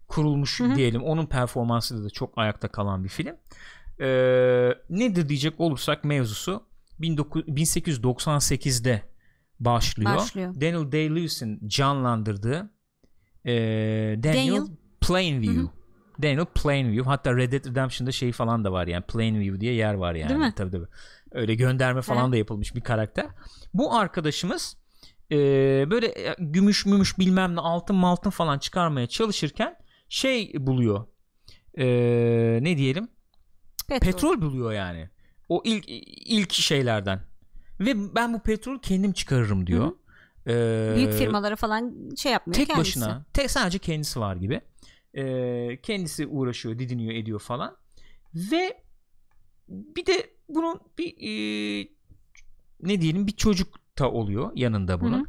kurulmuş Hı hı. diyelim. Onun performansıyla da çok ayakta kalan bir film. Ee, nedir diyecek olursak mevzusu 19 1898'de başlıyor. Başlıyor. Daniel Day-Lewis'in canlandırdığı ee, Daniel, Daniel. Plainview. Hı hı. Daniel Plainview. Hatta Red Dead Redemption'da şey falan da var yani Plainview diye yer var yani. Değil mi? Tabii tabii. Öyle gönderme falan He. da yapılmış bir karakter. Bu arkadaşımız e, böyle e, gümüş mümüş bilmem ne altın maltın falan çıkarmaya çalışırken şey buluyor. E, ne diyelim? Petrol. Petrol buluyor yani. O ilk ilk şeylerden. Ve ben bu petrolü kendim çıkarırım diyor. E, Büyük firmalara falan şey yapmıyor tek kendisi. başına tek sadece kendisi var gibi Ee, kendisi uğraşıyor didiniyor ediyor falan ve bir de bunun bir e, ne diyelim bir çocuk da oluyor yanında bunun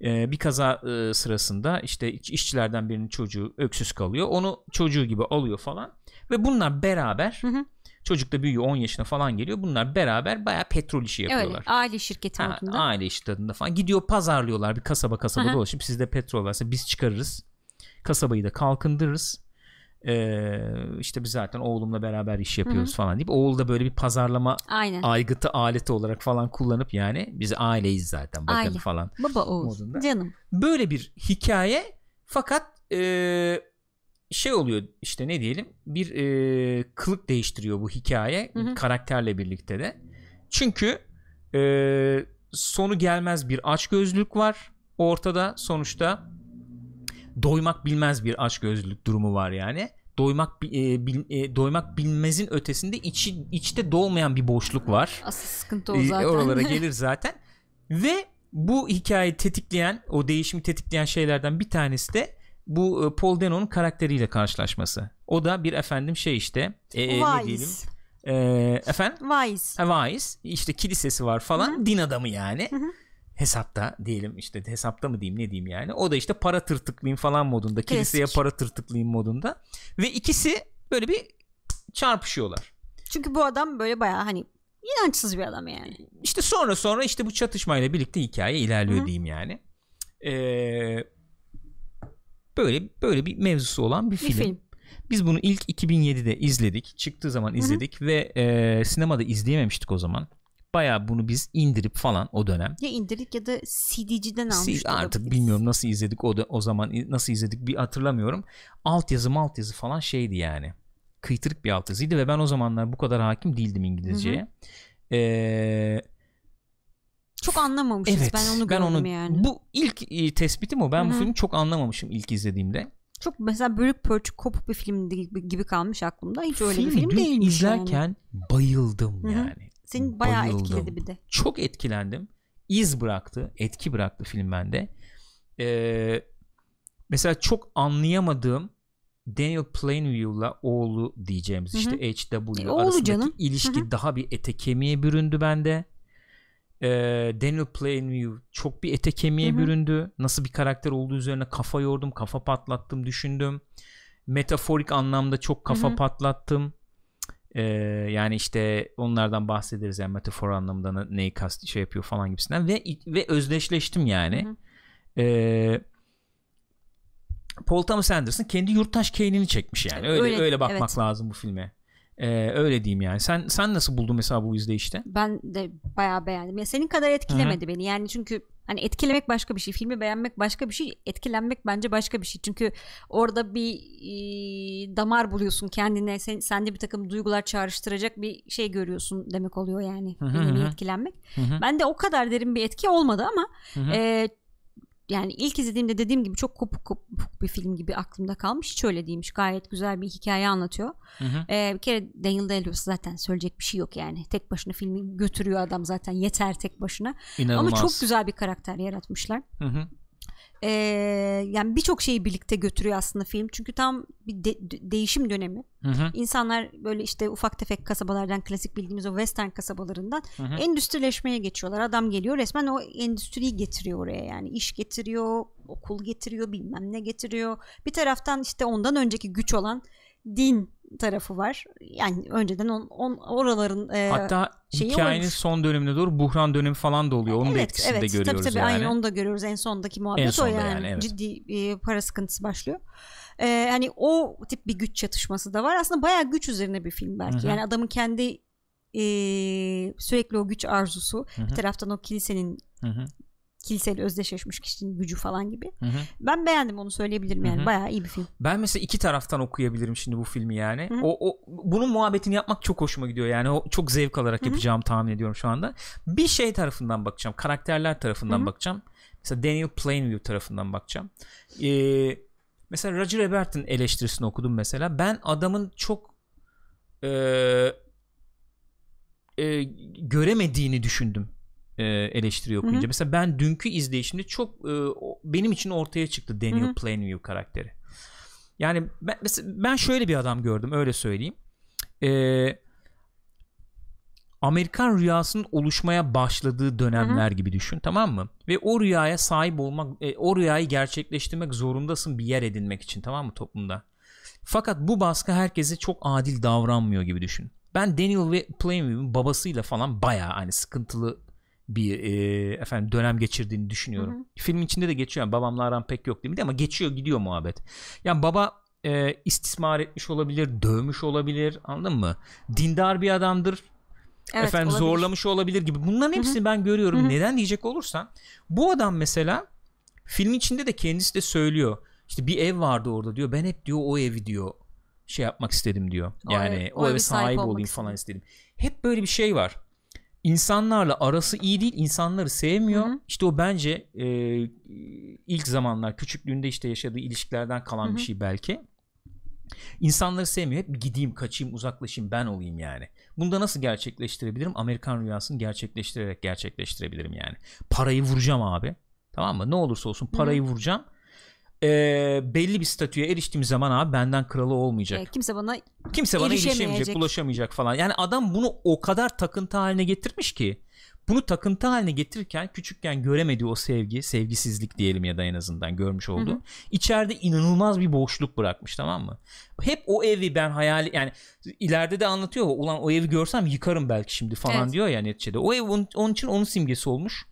Ee, bir kaza e, sırasında işte iş- işçilerden birinin çocuğu öksüz kalıyor onu çocuğu gibi alıyor falan ve bunlar beraber Hı hı. Çocuk da büyüyor 10 yaşına falan geliyor bunlar beraber baya petrol işi yapıyorlar. Öyle aile şirketi Ha, aile işi tadında falan. Gidiyor pazarlıyorlar bir kasaba kasaba Aha. dolaşıp sizde petrol varsa biz çıkarırız. Kasabayı da kalkındırırız. Ee, işte biz zaten oğlumla beraber iş yapıyoruz falan deyip oğul da böyle bir pazarlama Aynen. aygıtı aleti olarak falan kullanıp yani biz aileyiz zaten bakın Aile. falan. Baba Oğuz. modunda. Canım. Böyle bir hikaye fakat ee, şey oluyor işte ne diyelim bir ee, kılık değiştiriyor bu hikaye Hı hı. karakterle birlikte de. Çünkü ee, sonu gelmez bir açgözlülük var ortada sonuçta doymak bilmez bir açgözlülük durumu var yani. Doymak e, bil- e, doymak bilmezin ötesinde içi içte dolmayan bir boşluk var. Asıl sıkıntı o E, zaten. Oralara [LAUGHS] gelir zaten. Ve bu hikayeyi tetikleyen, o değişimi tetikleyen şeylerden bir tanesi de bu e, Paul Dano'nun karakteriyle karşılaşması. O da bir efendim şey işte e, e, ne diyelim? E, efendim Wise. Ha, Wise işte kilisesi var falan din adamı yani Hı hı. hesapta diyelim işte hesapta mı diyeyim ne diyeyim yani o da işte para tırtıklayayım falan modunda kiliseye Klasik. para tırtıklayayım modunda ve ikisi böyle bir çarpışıyorlar Çünkü bu adam böyle bayağı hani inançsız bir adam yani. işte sonra sonra işte bu çatışmayla birlikte hikaye ilerliyor Hı hı. diyeyim yani Ee, böyle böyle bir mevzusu olan bir Bir film. film. Biz bunu ilk 2007'de izledik. Çıktığı zaman izledik ve e, sinemada izleyememiştik o zaman. Baya bunu biz indirip falan o dönem. Ya indirdik ya da CD'ciden almıştık. artık bilmiyorum nasıl izledik o da o zaman nasıl izledik bir hatırlamıyorum. Altyazı altyazı falan şeydi yani. Kıytırık bir altyazıydı ve ben o zamanlar bu kadar hakim değildim İngilizceye. Ee, çok anlamamışız. Evet. ben onu ben onu yani. bu ilk e, tespitim o. Ben bu Hı hı. filmi çok anlamamışım ilk izlediğimde. Çok mesela bölük pörçük kopuk bir film gibi, kalmış aklımda. Hiç öyle bir Filmi film değilmiş izlerken yani. bayıldım Hı hı. yani. Seni bayağı bayıldım. etkiledi bir de. Çok etkilendim. İz bıraktı, etki bıraktı film bende. Ee, mesela çok anlayamadığım Daniel Plainview'la oğlu diyeceğimiz Hı hı. işte HW E, oğlu arasındaki canım. ilişki Hı hı. daha bir ete kemiğe büründü bende. Ee, Daniel Plainview çok bir ete kemiğe Hı hı. büründü. Nasıl bir karakter olduğu üzerine kafa yordum, kafa patlattım, düşündüm. Metaforik anlamda çok kafa Hı hı. patlattım. Ee, yani işte onlardan bahsederiz yani metafor anlamında ne- neyi kast şey yapıyor falan gibisinden ve ve özdeşleştim yani. Hı hı. Ee, Paul Thomas Anderson kendi yurttaş Kane'ini çekmiş yani. Öyle öyle, Öyle, bakmak evet. lazım bu filme. Ee, öyle diyeyim yani. Sen sen nasıl buldun mesela bu izleyişte? Ben de bayağı beğendim. Ya senin kadar etkilemedi beni. Yani çünkü hani etkilemek başka bir şey, filmi beğenmek başka bir şey, etkilenmek bence başka bir şey. Çünkü orada bir e, damar buluyorsun kendine, sen, sende bir takım duygular çağrıştıracak bir şey görüyorsun demek oluyor yani. Hı hı Bir etkilenmek. Hı hı. Ben de o kadar derin bir etki olmadı ama Hı hı. e, yani ilk izlediğimde dediğim gibi çok kopuk kopuk bir film gibi aklımda kalmış. Hiç öyle değilmiş. Gayet güzel bir hikaye anlatıyor. Hı hı. Ee, bir kere Daniel Day-Lewis zaten söyleyecek bir şey yok yani. Tek başına filmi götürüyor adam zaten. Yeter tek başına. İnanılmaz. Ama çok güzel bir karakter yaratmışlar. Hı hı. Ee, yani birçok şeyi birlikte götürüyor aslında film. Çünkü tam bir de- değişim dönemi. Hı hı. İnsanlar böyle işte ufak tefek kasabalardan klasik bildiğimiz o western kasabalarından Hı hı. endüstrileşmeye geçiyorlar. Adam geliyor resmen o endüstriyi getiriyor oraya yani. iş getiriyor, okul getiriyor, bilmem ne getiriyor. Bir taraftan işte ondan önceki güç olan din tarafı var. Yani önceden on, on oraların e, Hatta şeyi hikayenin oymuş. son dönemine doğru buhran dönemi falan da oluyor. Onun da evet, etkisini evet, de görüyoruz tabii, tabii, yani. Aynen onu da görüyoruz. En sondaki muhabbet En o sonda yani. yani, evet. Ciddi e, para sıkıntısı başlıyor. Ee, hani o tip bir güç çatışması da var. Aslında bayağı güç üzerine bir film belki. Hı hı. Yani adamın kendi e, sürekli o güç arzusu. Hı hı. Bir taraftan o kilisenin Hı hı. Kiliseyle özdeşleşmiş kişinin gücü falan gibi. Hı hı. Ben beğendim onu söyleyebilirim yani. Hı hı. Bayağı iyi bir film. Ben mesela iki taraftan okuyabilirim şimdi bu filmi yani. Hı hı. O, o bunun muhabbetini yapmak çok hoşuma gidiyor yani. O çok zevk alarak Hı hı. yapacağım tahmin ediyorum şu anda. Bir şey tarafından bakacağım. Karakterler tarafından Hı hı. bakacağım. Mesela Daniel Plainview tarafından bakacağım. Ee, mesela Roger Ebert'in eleştirisini okudum mesela. Ben adamın çok e, e, göremediğini düşündüm e, eleştiri okuyunca. Hı hı. Mesela ben dünkü izleyişimde çok e, benim için ortaya çıktı Daniel. Plainview karakteri. Yani ben, mesela ben şöyle bir adam gördüm öyle söyleyeyim. Ee, Amerikan rüyasının oluşmaya başladığı dönemler gibi düşün tamam mı? Ve o rüyaya sahip olmak, e, o rüyayı gerçekleştirmek zorundasın bir yer edinmek için tamam mı toplumda? Fakat bu baskı herkese çok adil davranmıyor gibi düşün. Ben Daniel ve Plainview'in babasıyla falan bayağı hani sıkıntılı bir e, efendim dönem geçirdiğini düşünüyorum. Hı hı. Filmin içinde de geçiyor. Yani babamla aram pek yok değil mi? Ama geçiyor gidiyor muhabbet. Yani baba e, istismar etmiş olabilir, dövmüş olabilir. Anladın mı? Dindar bir adamdır. Evet, efendim olabilir. zorlamış olabilir gibi. Bunların hepsini ben görüyorum. Hı hı. Neden diyecek olursan bu adam mesela film içinde de kendisi de söylüyor. İşte bir ev vardı orada diyor. Ben hep diyor o evi diyor şey yapmak istedim diyor. O Yani ev- o, o eve sahip sahip olayım istedim. falan istedim. Hep böyle bir şey var. İnsanlarla arası iyi değil, insanları sevmiyor. Hı hı. İşte o bence e, ilk zamanlar küçüklüğünde işte yaşadığı ilişkilerden kalan Hı hı. bir şey belki. İnsanları sevmiyor. Hep gideyim, kaçayım, uzaklaşayım, ben olayım yani. Bunu da nasıl gerçekleştirebilirim? Amerikan rüyasını gerçekleştirerek gerçekleştirebilirim yani. Parayı vuracağım abi. Tamam mı? Ne olursa olsun parayı vuracağım. Ee, belli bir statüye eriştiğim zaman abi benden kralı olmayacak. E, kimse bana Kimse bana erişemeyecek. ulaşamayacak falan. Yani adam bunu o kadar takıntı haline getirmiş ki bunu takıntı haline getirirken küçükken göremediği o sevgi, sevgisizlik diyelim ya da en azından görmüş olduğu. Hı hı. içeride inanılmaz bir boşluk bırakmış tamam mı? Hep o evi ben hayal yani ileride de anlatıyor ulan o evi görsem yıkarım belki şimdi falan Evet. diyor ya neticede. O ev onun, onun için onun simgesi olmuş.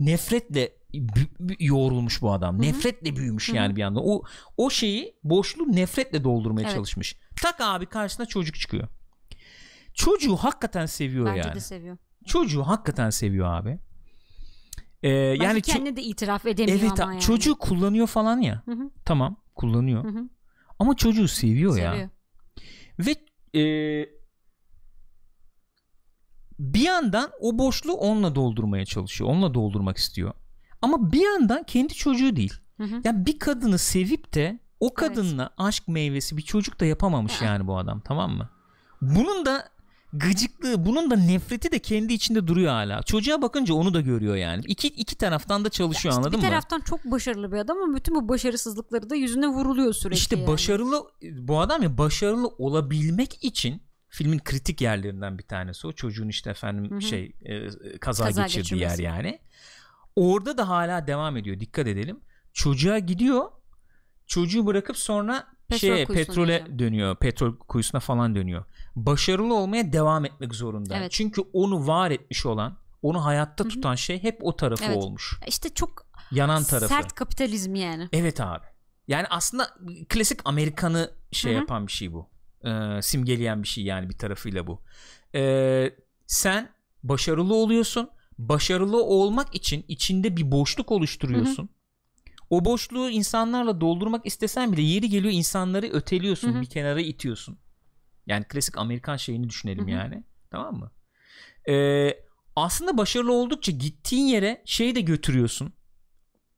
Nefretle yoğrulmuş bu adam. Nefretle büyümüş yani bir anda. O o şeyi boşluğu nefretle doldurmaya Evet. çalışmış. Tak abi karşısına çocuk çıkıyor. Çocuğu hakikaten seviyor bence yani. de seviyor. Çocuğu hakikaten seviyor abi. Ee, Belki yani kendine de itiraf edemiyor evet ama yani. çocuğu kullanıyor falan ya. Hı hı, Tamam kullanıyor. hı hı. Ama çocuğu seviyor, ya. Seviyor. Ve e, bir yandan o boşluğu onunla doldurmaya çalışıyor. Onunla doldurmak istiyor. Ama bir yandan kendi çocuğu değil. Hı hı. Ya bir kadını sevip de o kadınla aşk meyvesi bir çocuk da yapamamış Aa. yani bu adam tamam mı? Bunun da gıcıklığı, bunun da nefreti de kendi içinde duruyor hala. Çocuğa bakınca onu da görüyor yani. İki iki taraftan da çalışıyor İşte anladın bir mı? taraftan çok başarılı bir adam ama bütün bu başarısızlıkları da yüzüne vuruluyor sürekli. İşte yani. başarılı bu adam ya başarılı olabilmek için filmin kritik yerlerinden bir tanesi o çocuğun işte efendim Hı hı. şey e, kaza, Kaza geçirdiği yer yani. Orada da hala devam ediyor. Dikkat edelim. Çocuğa gidiyor. Çocuğu bırakıp sonra Petrol şeye petrole dönüyor. dönüyor. Petrol kuyusuna falan dönüyor. Başarılı olmaya devam etmek zorunda. Evet. Çünkü onu var etmiş olan, onu hayatta Hı hı. tutan şey hep o tarafı Evet. olmuş. İşte çok Yanan tarafı. sert kapitalizm yani. Evet abi. Yani aslında klasik Amerikanı şey Hı hı. yapan bir şey bu. Ee, simgeleyen bir şey yani bir tarafıyla bu. Ee, sen başarılı oluyorsun. Başarılı olmak için içinde bir boşluk oluşturuyorsun. O boşluğu insanlarla doldurmak istesen bile yeri geliyor insanları öteliyorsun, Hı hı. bir kenara itiyorsun. Yani klasik Amerikan şeyini düşünelim Hı hı. yani. Tamam mı? Ee, aslında başarılı oldukça gittiğin yere şey de götürüyorsun.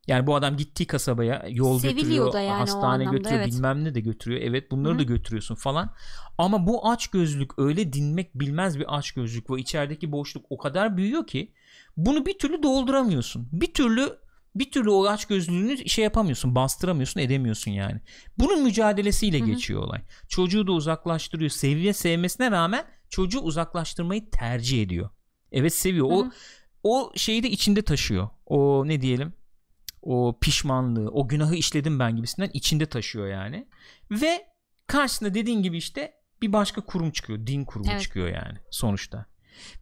Yani bu adam gittiği kasabaya yol Seviliyor götürüyor, yani hastane anlamda, götürüyor, evet. bilmem ne de götürüyor. Evet bunları Hı da götürüyorsun falan. Ama bu aç gözlük öyle dinmek bilmez bir aç gözlük ve içerideki boşluk o kadar büyüyor ki bunu bir türlü dolduramıyorsun. Bir türlü bir türlü o aç gözlüğünü şey yapamıyorsun, bastıramıyorsun, edemiyorsun yani. Bunun mücadelesiyle Hı hı. geçiyor olay. Çocuğu da uzaklaştırıyor. Seviye sevmesine rağmen çocuğu uzaklaştırmayı tercih ediyor. Evet seviyor. Hı O o şeyi de içinde taşıyor. O ne diyelim? O pişmanlığı, o günahı işledim ben gibisinden içinde taşıyor yani. Ve karşısında dediğin gibi işte bir başka kurum çıkıyor. Din kurumu Evet. çıkıyor yani sonuçta.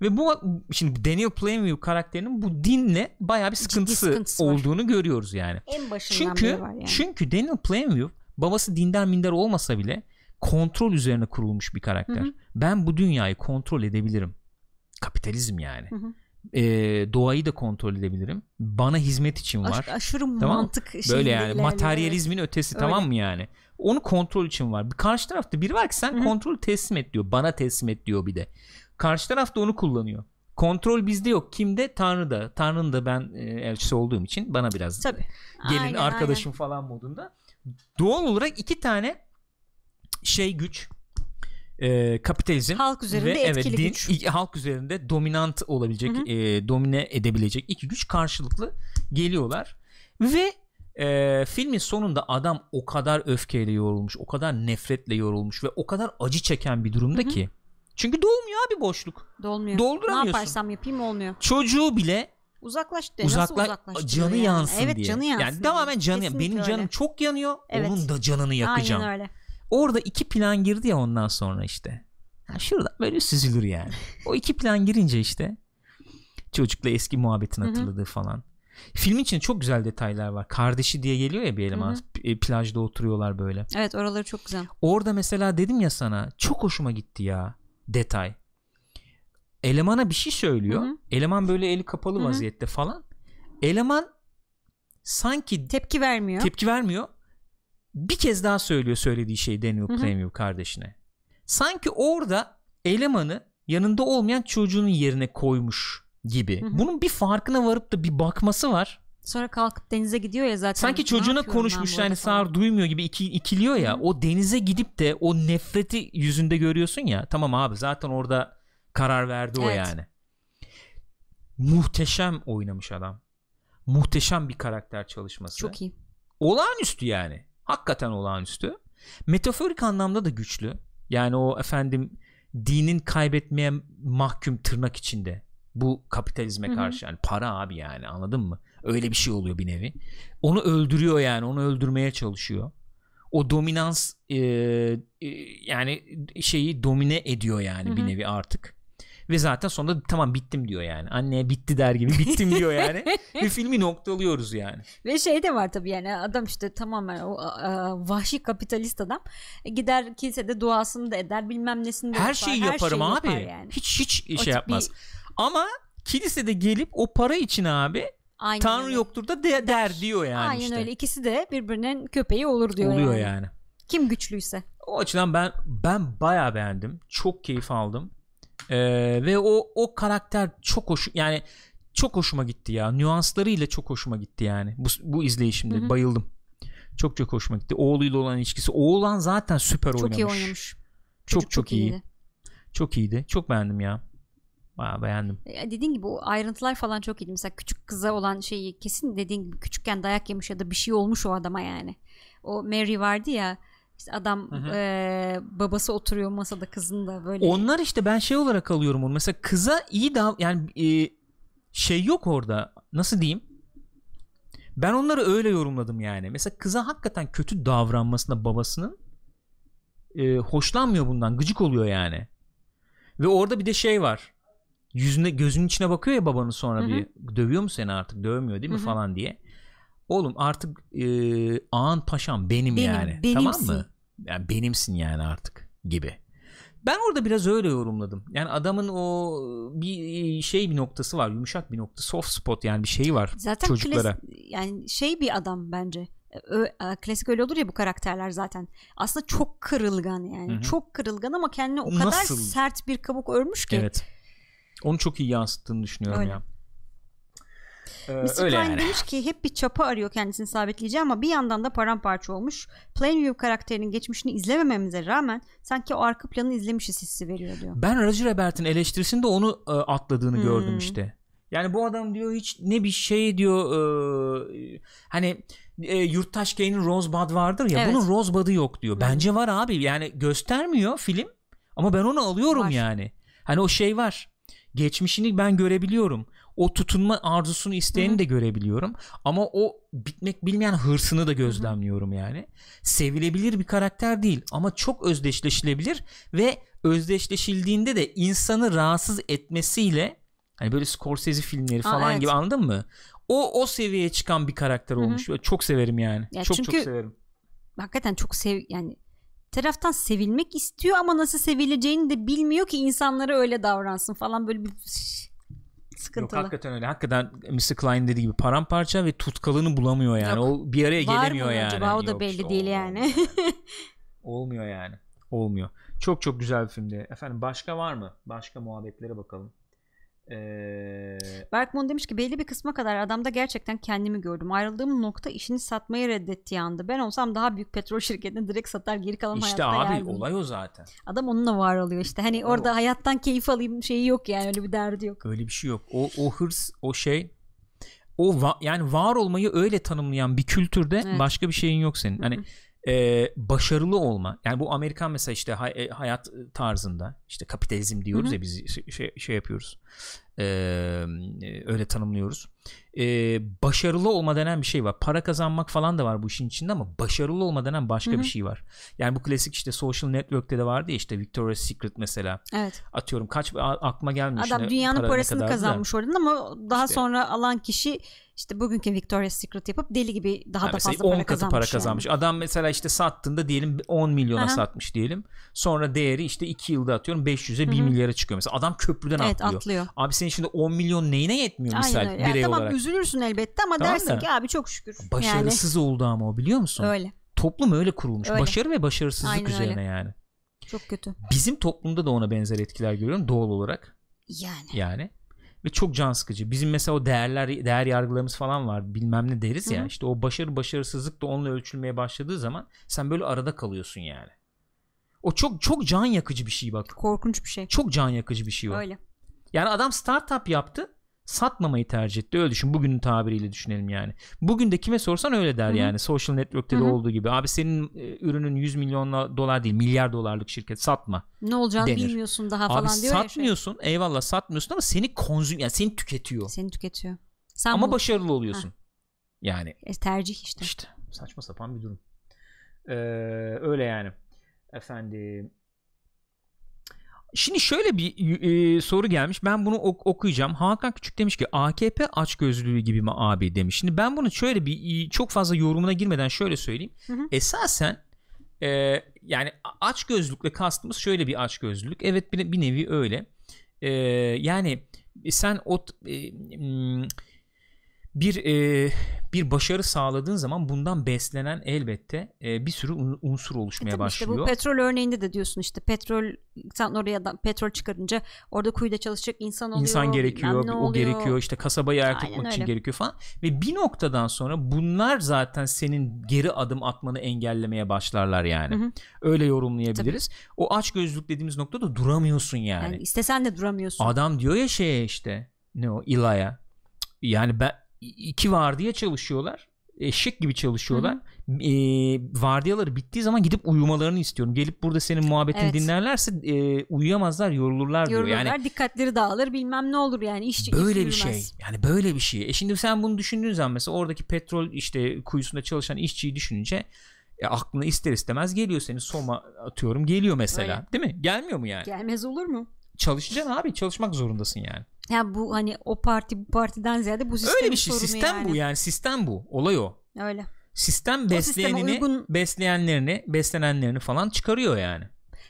Ve bu şimdi Daniel Plainview karakterinin bu dinle bayağı bir sıkıntısı, sıkıntısı var. olduğunu görüyoruz yani. En başından Çünkü beri var yani. çünkü Daniel Plainview babası dindar minder olmasa bile kontrol üzerine kurulmuş bir karakter. Hı hı. Ben bu dünyayı kontrol edebilirim. Kapitalizm yani. Hı hı. Ee, doğayı da kontrol edebilirim. Bana hizmet için var. Aş- aşırı Tamam. mantık Böyle yani materyalizmin ötesi Öyle. tamam mı yani? Onu kontrol için var. Bir Karşı tarafta biri var ki sen kontrol teslim et diyor. Bana teslim et diyor bir de. Karşı taraf da onu kullanıyor. Kontrol bizde yok. Kimde? Tanrı'da. Tanrı'nın da ben e, elçisi olduğum için bana biraz. Tabii. gelin Aynen, arkadaşım falan modunda. Doğal olarak iki tane şey güç e, kapitalizm Halk üzerinde ve evet etkili din güç. i- halk üzerinde dominant olabilecek Hı hı. e, domine edebilecek iki güç karşılıklı geliyorlar ve e, filmin sonunda adam o kadar öfkeyle yorulmuş o kadar nefretle yorulmuş ve o kadar acı çeken bir durumda Hı hı. ki çünkü doğmuyor abi boşluk Dolmuyor. Dolduramıyorsun. Ne yaparsam yapayım olmuyor. çocuğu bile Uzaklaş de. uzakla Nasıl uzaklaştırıyor canı yani? yansın evet, diye. canı yansın. Yani tamamen canı Kesinlikle benim canım öyle. çok yanıyor. Evet. Onun da canını yakacağım. Aynen öyle. Orada iki plan girdi ya ondan sonra işte. Ha şurada böyle süzülür yani. o iki plan girince işte çocukla eski muhabbetin Hı hı. hatırladığı falan. Filmin içinde çok güzel detaylar var. Kardeşi diye geliyor ya bir eleman. Hı P- Plajda oturuyorlar böyle. Evet oraları çok güzel. Orada mesela dedim ya sana çok hoşuma gitti ya detay. Elemana bir şey söylüyor. Hı hı. Eleman böyle eli kapalı Hı hı. vaziyette falan. Eleman sanki Tepki vermiyor. tepki vermiyor. Bir kez daha söylüyor söylediği şey Daniel Hı hı. Plainview kardeşine. Sanki orada elemanı yanında olmayan çocuğunun yerine koymuş gibi. Hı hı. Bunun bir farkına varıp da bir bakması var. Sonra kalkıp denize gidiyor ya zaten. Sanki çocuğuna konuşmuş yani sağır duymuyor gibi iki, ikiliyor ya. Hı hı. O denize gidip de o nefreti yüzünde görüyorsun ya. Tamam abi zaten orada karar verdi o Evet. yani. Muhteşem oynamış adam. Muhteşem bir karakter çalışması. Çok iyi. olağanüstü yani. Hakikaten olağanüstü. Metaforik anlamda da güçlü. Yani o efendim dinin kaybetmeye mahkum tırnak içinde. Bu kapitalizme Hı hı. karşı yani para abi yani anladın mı? Öyle bir şey oluyor bir nevi. Onu öldürüyor yani onu öldürmeye çalışıyor. O dominans e, e, yani şeyi domine ediyor yani Hı bir nevi artık. Ve zaten sonunda tamam bittim diyor yani. Anneye bitti der gibi bittim diyor yani. [LAUGHS] Ve filmi noktalıyoruz yani. Ve şey de var tabii yani adam işte tamamen o a, vahşi kapitalist adam E, gider kilisede duasını da eder bilmem nesini de her yapar. şeyi her yaparım şeyi abi. yapar yani. Hiç hiç O şey yapmaz. bir- Ama kilisede gelip o para için abi Aynen Tanrı öyle. yoktur da de, der diyor yani Aynen işte. öyle ikisi de birbirinin köpeği olur diyor Oluyor yani. yani. Kim güçlüyse. O açıdan ben ben bayağı beğendim. Çok keyif aldım. Ee, ve o o karakter çok hoş yani çok hoşuma gitti ya. Nüanslarıyla çok hoşuma gitti yani. Bu, bu izleyişimde Hı hı. bayıldım. Çok çok hoşuma gitti. Oğluyla olan ilişkisi. Oğlan zaten süper Çok oynamış. iyi oynamış. Çok Çocuk çok, iyi. iyiydi. Çok iyiydi. Çok beğendim ya. Bayağı beğendim. E, Dediğin gibi o ayrıntılar falan çok iyiydi. Mesela küçük kıza olan şeyi kesin dediğin gibi küçükken dayak yemiş ya da bir şey olmuş o adama yani. O Mary vardı ya işte adam Hı hı. e, babası oturuyor masada kızın da böyle. Onlar işte ben şey olarak alıyorum onu. Mesela kıza iyi dav yani e, şey yok orada. Nasıl diyeyim? Ben onları öyle yorumladım yani. Mesela kıza hakikaten kötü davranmasına babasının e, hoşlanmıyor bundan. Gıcık oluyor yani. Ve orada bir de şey var. Yüzüne gözünün içine bakıyor ya babanın sonra Hı hı. bir dövüyor mu seni artık dövmüyor değil mi Hı hı. falan diye. Oğlum artık e, ağan paşam benim, Benim, yani. Tamam benimsin. mı? Yani benimsin yani artık gibi. Ben orada biraz öyle yorumladım. Yani adamın o bir şey bir noktası var. Yumuşak bir nokta. Soft spot yani bir şeyi var Zaten çocuklara. klas- yani şey bir adam bence. Ö- e, klasik öyle olur ya bu karakterler zaten. Aslında çok kırılgan yani. Hı hı. Çok kırılgan ama kendine o kadar Nasıl? sert bir kabuk örmüş ki. Evet. Onu çok iyi yansıttığını düşünüyorum Öyle. ya. Ee, Mr. öyle Klein yani. demiş ki hep bir çapa arıyor kendisini sabitleyeceği ama bir yandan da paramparça olmuş. Plainview karakterinin geçmişini izlemememize rağmen sanki o arka planı izlemişiz hissi veriyor diyor. Ben Roger Ebert'in eleştirisinde onu e, atladığını Hmm. gördüm işte. Yani bu adam diyor hiç ne bir şey diyor e, hani e, Yurttaş Kane'in Rosebud vardır ya Evet. bunun Rosebud'ı yok diyor. Hmm. Bence var abi yani göstermiyor film ama ben onu alıyorum Var. yani. Hani o şey var. Geçmişini ben görebiliyorum. O tutunma arzusunu isteyeni Hı hı. de görebiliyorum. Ama o bitmek bilmeyen hırsını da gözlemliyorum yani. Sevilebilir bir karakter değil ama çok özdeşleşilebilir ve özdeşleşildiğinde de insanı rahatsız etmesiyle hani böyle Scorsese filmleri Aa, falan evet. gibi anladın mı? O o seviyeye çıkan bir karakter Hı hı. olmuş. Çok severim yani. Ya çok çünkü- çok severim. Hakikaten çok sev yani taraftan sevilmek istiyor ama nasıl sevileceğini de bilmiyor ki insanlara öyle davransın falan böyle bir Yok sıkıntılı. hakikaten öyle. Hakikaten Mr. Klein dediği gibi paramparça ve tutkalını bulamıyor yani. Yok. O bir araya Var gelemiyor mı yani. acaba o da Yok belli işte, değil yani. [LAUGHS] Olmuyor yani. Olmuyor. Çok çok güzel bir filmdi. Efendim başka var mı? Başka muhabbetlere bakalım. Ee, Berkman demiş ki belli bir kısma kadar adamda gerçekten kendimi gördüm. Ayrıldığım nokta işini satmayı reddettiği anda. Ben olsam daha büyük petrol şirketine direkt satar geri kalan işte hayatta abi yerdim. olay o zaten. Adam onunla var oluyor işte. Hani O- orada hayattan keyif alayım şeyi yok yani öyle bir derdi yok. Öyle bir şey yok. O o hırs, o şey o va- yani var olmayı öyle tanımlayan bir kültürde Evet. başka bir şeyin yok senin. Hani e, başarılı olma. Yani bu Amerikan mesela işte hay- e, hayat tarzında işte kapitalizm diyoruz Hı hı. ya biz şey, şey, şey yapıyoruz. E, öyle tanımlıyoruz. E, başarılı olma denen bir şey var. Para kazanmak falan da var bu işin içinde ama başarılı olma denen başka Hı hı. bir şey var. Yani bu klasik işte social network'te de vardı ya işte Victoria's Secret mesela. Evet. Atıyorum kaç aklıma gelmiyor. Adam dünyanın para parasını kadardı da. kazanmış oradan ama daha İşte. sonra alan kişi işte bugünkü Victoria's Secret yapıp deli gibi daha Ha, da fazla 10 para katı kazanmış. para yani. kazanmış. Adam mesela işte sattığında diyelim 10 milyona Aha. satmış diyelim. Sonra değeri işte 2 yılda atıyorum 500'e 1 Hı hı. milyara çıkıyor. Mesela adam köprüden Evet atlıyor. atlıyor. Abi senin şimdi 10 milyon neyine yetmiyor misal Aynen öyle. Yani birey tamam olarak. üzülürsün elbette ama Tamam dersin da, ki abi çok şükür. Başarısız oldu ama o biliyor musun? Yani öyle. Toplum öyle kurulmuş. Öyle. Başarı ve başarısızlık Aynen öyle. üzerine yani. Çok kötü. Bizim toplumda da ona benzer etkiler görüyorum doğal olarak Yani. yani. Ve çok can sıkıcı. Bizim mesela o değerler değer yargılarımız falan var. Bilmem ne deriz ya. Hı hı. İşte o başarı başarısızlık da onunla ölçülmeye başladığı zaman sen böyle arada kalıyorsun yani. O çok çok can yakıcı bir şey bak. Korkunç bir şey. Çok can yakıcı bir şey o. Öyle. Yani adam startup yaptı. Satmamayı tercih etti. Öyle düşün. Bugünün tabiriyle düşünelim yani. Bugün de kime sorsan öyle der Hı hı. yani. Social network'te de Hı hı. olduğu gibi. Abi senin e, ürünün 100 milyon dolar değil, milyar dolarlık şirket satma. Ne olacağını Denir. bilmiyorsun daha Abi falan diyor ya şey. satmıyorsun. Eyvallah satmıyorsun ama seni konzüm yani seni tüketiyor. Seni tüketiyor. Sen ama bu başarılı oluyorsun. Yani e, tercih işte. işte saçma sapan bir durum. Ee, öyle yani. Efendim. Şimdi şöyle bir e, soru gelmiş. Ben bunu ok- okuyacağım. Hakan Küçük demiş ki AKP açgözlülüğü gibi mi abi demiş. Şimdi ben bunu şöyle bir çok fazla yorumuna girmeden şöyle söyleyeyim. Hı hı. Esasen e, yani açgözlülükle kastımız şöyle bir açgözlülük. Evet bir, bir nevi öyle. E, yani sen o e, mm, bir e, bir başarı sağladığın zaman bundan beslenen elbette e, bir sürü un- unsur oluşmaya E tabii başlıyor. işte bu petrol örneğinde de diyorsun işte petrol sen oraya da petrol çıkarınca orada kuyuda çalışacak insan oluyor. İnsan gerekiyor, o oluyor. gerekiyor, işte kasabayı ayakta Aynen tutmak için gerekiyor falan. Ve bir noktadan sonra bunlar zaten senin geri adım atmanı engellemeye başlarlar yani. Hı hı. Öyle yorumlayabiliriz. O aç gözlük dediğimiz noktada duramıyorsun yani. Yani istesen de duramıyorsun. Adam diyor ya şeye işte ne o İla'ya yani ben iki vardiya çalışıyorlar. Eşek gibi çalışıyorlar. E, vardiyaları bittiği zaman gidip uyumalarını istiyorum. Gelip burada senin muhabbetini Evet. dinlerlerse e, uyuyamazlar yorulurlar diyor. Yorulurlar, yani dikkatleri dağılır bilmem ne olur yani iş böyle iş bir şey. Yani böyle bir şey. E şimdi sen bunu düşündüğün zaman mesela oradaki petrol işte kuyusunda çalışan işçiyi düşününce e, aklına ister istemez geliyor senin soma atıyorum geliyor mesela. Öyle. değil mi? Gelmiyor mu yani? Gelmez olur mu? çalışacaksın abi çalışmak zorundasın yani Ya bu hani o parti bu partiden ziyade bu sistemin öyle bir şey sistem yani. bu yani sistem bu olay o Öyle. sistem besleyenini uygun- besleyenlerini beslenenlerini falan çıkarıyor yani.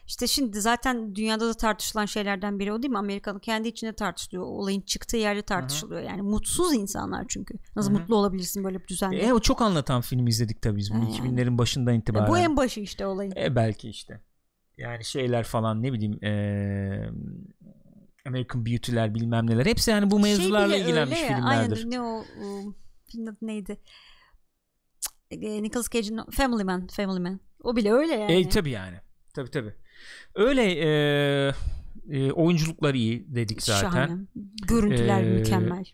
İşte şimdi zaten dünyada da tartışılan şeylerden biri o değil mi? Amerika'nın kendi içinde tartışılıyor. Olayın çıktığı yerde tartışılıyor. Yani mutsuz insanlar çünkü. Nasıl Hı hı. mutlu olabilirsin böyle bir düzende? E, o çok anlatan film izledik tabii biz bunu Ha, 2000'lerin başından itibaren. bu en başı işte olayın. E, belki işte. Yani şeyler falan ne bileyim e, American Beauty'ler bilmem neler hepsi yani bu mevzularla şey ilgilenmiş ya, filmlerdir. Aynen ne o ıı, film adı neydi? E, Nicolas Cage'in Family Man. Family Man. O bile öyle yani. E tabi yani. Tabi tabi. Öyle e, e, oyunculuklar iyi dedik zaten. Şahane. Görüntüler Ee, mükemmel.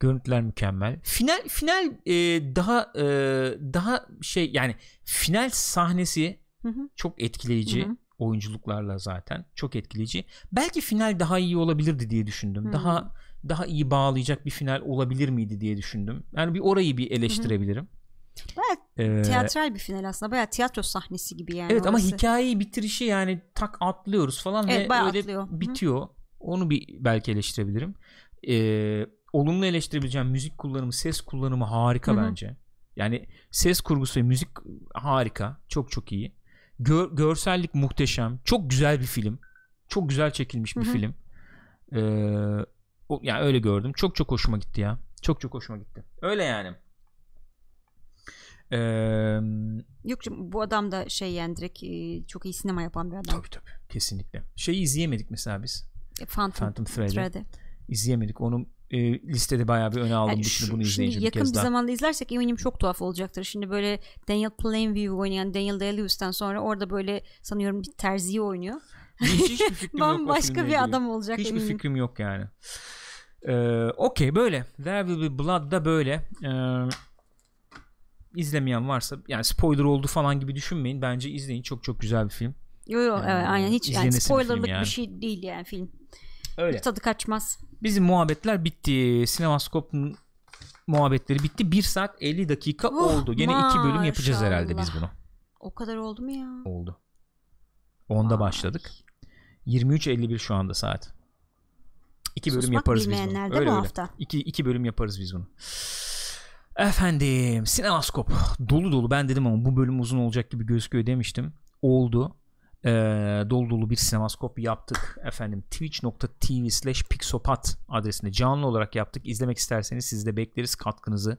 Görüntüler mükemmel. Final final e, daha e, daha şey yani final sahnesi Hı hı. çok etkileyici Hı hı. Oyunculuklarla zaten çok etkileyici. Belki final daha iyi olabilirdi diye düşündüm. Hı. Daha daha iyi bağlayacak bir final olabilir miydi diye düşündüm. Yani bir orayı bir eleştirebilirim. Bayağı Ee, Teatral bir final aslında. Bayağı tiyatro sahnesi gibi yani. evet ama orası. hikayeyi bitirişi yani tak atlıyoruz falan Evet, ve öyle atlıyor. Hı. bitiyor. Onu bir belki eleştirebilirim. Ee, olumlu eleştirebileceğim müzik kullanımı, ses kullanımı harika Hı hı. bence. Yani ses kurgusu ve müzik harika. Çok çok iyi. Gör- görsellik muhteşem. Çok güzel bir film. Çok güzel çekilmiş bir film. Ee, o, yani öyle gördüm. Çok çok hoşuma gitti ya. Çok çok hoşuma gitti. Öyle yani. Ee, Yok canım, bu adam da şey yani direkt e, çok iyi sinema yapan bir adam. tabii tabii. Kesinlikle. Şeyi izleyemedik mesela biz. E, Phantom, Phantom Thread'i. Thread'i. İzleyemedik. Onu e, listede bayağı bir öne aldım. Yani bir şu- bunu şimdi izleyince bir yakın bir daha. zamanda izlersek eminim çok tuhaf olacaktır. Şimdi böyle Daniel Plainview oynayan Daniel Day-Lewis'ten sonra orada böyle sanıyorum bir terziyi oynuyor. Hiç, hiçbir fikrim [LAUGHS] yok Bambaşka filmle bir ilgili. adam olacak Hiçbir eminim. fikrim yok yani. Ee, Okey böyle. There Will Be Blood da böyle. Ee, izlemeyen varsa yani spoiler oldu falan gibi düşünmeyin. Bence izleyin. Çok çok güzel bir film. Yo yo Ee, evet aynen hiç yani bir spoilerlık yani. bir şey değil yani film. Öyle. Tadı kaçmaz. Bizim muhabbetler bitti. Sinemaskop'un muhabbetleri bitti. 1 saat 50 dakika Oh, oldu. Gene iki bölüm yapacağız maşallah. herhalde biz bunu. O kadar oldu mu ya? Oldu. 10'da Vay. başladık. 23.51 şu anda saat. İki bölüm Susmak yaparız biz bunu. Öyle bu öyle. hafta. İki, iki bölüm yaparız biz bunu. Efendim sinemaskop dolu dolu ben dedim ama bu bölüm uzun olacak gibi gözüküyor demiştim. Oldu. Ee, dolu dolu bir sinemaskop yaptık. Efendim twitch.tv slash pixopat adresinde canlı olarak yaptık. İzlemek isterseniz siz de bekleriz katkınızı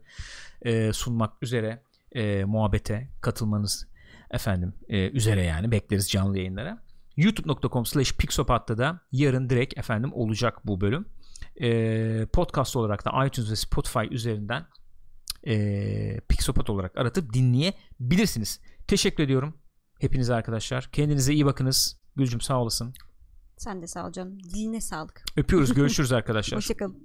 e, sunmak üzere e, muhabbete katılmanız efendim e, üzere yani. Bekleriz canlı yayınlara. youtube.com slash pixopat'ta da yarın direkt efendim olacak bu bölüm. E, podcast olarak da iTunes ve Spotify üzerinden e, Pixopat olarak aratıp dinleyebilirsiniz. Teşekkür ediyorum hepinize arkadaşlar. Kendinize iyi bakınız. Gülcüm sağ olasın. Sen de sağ ol canım. Diline sağlık. Öpüyoruz. [LAUGHS] Görüşürüz arkadaşlar. Hoşçakalın.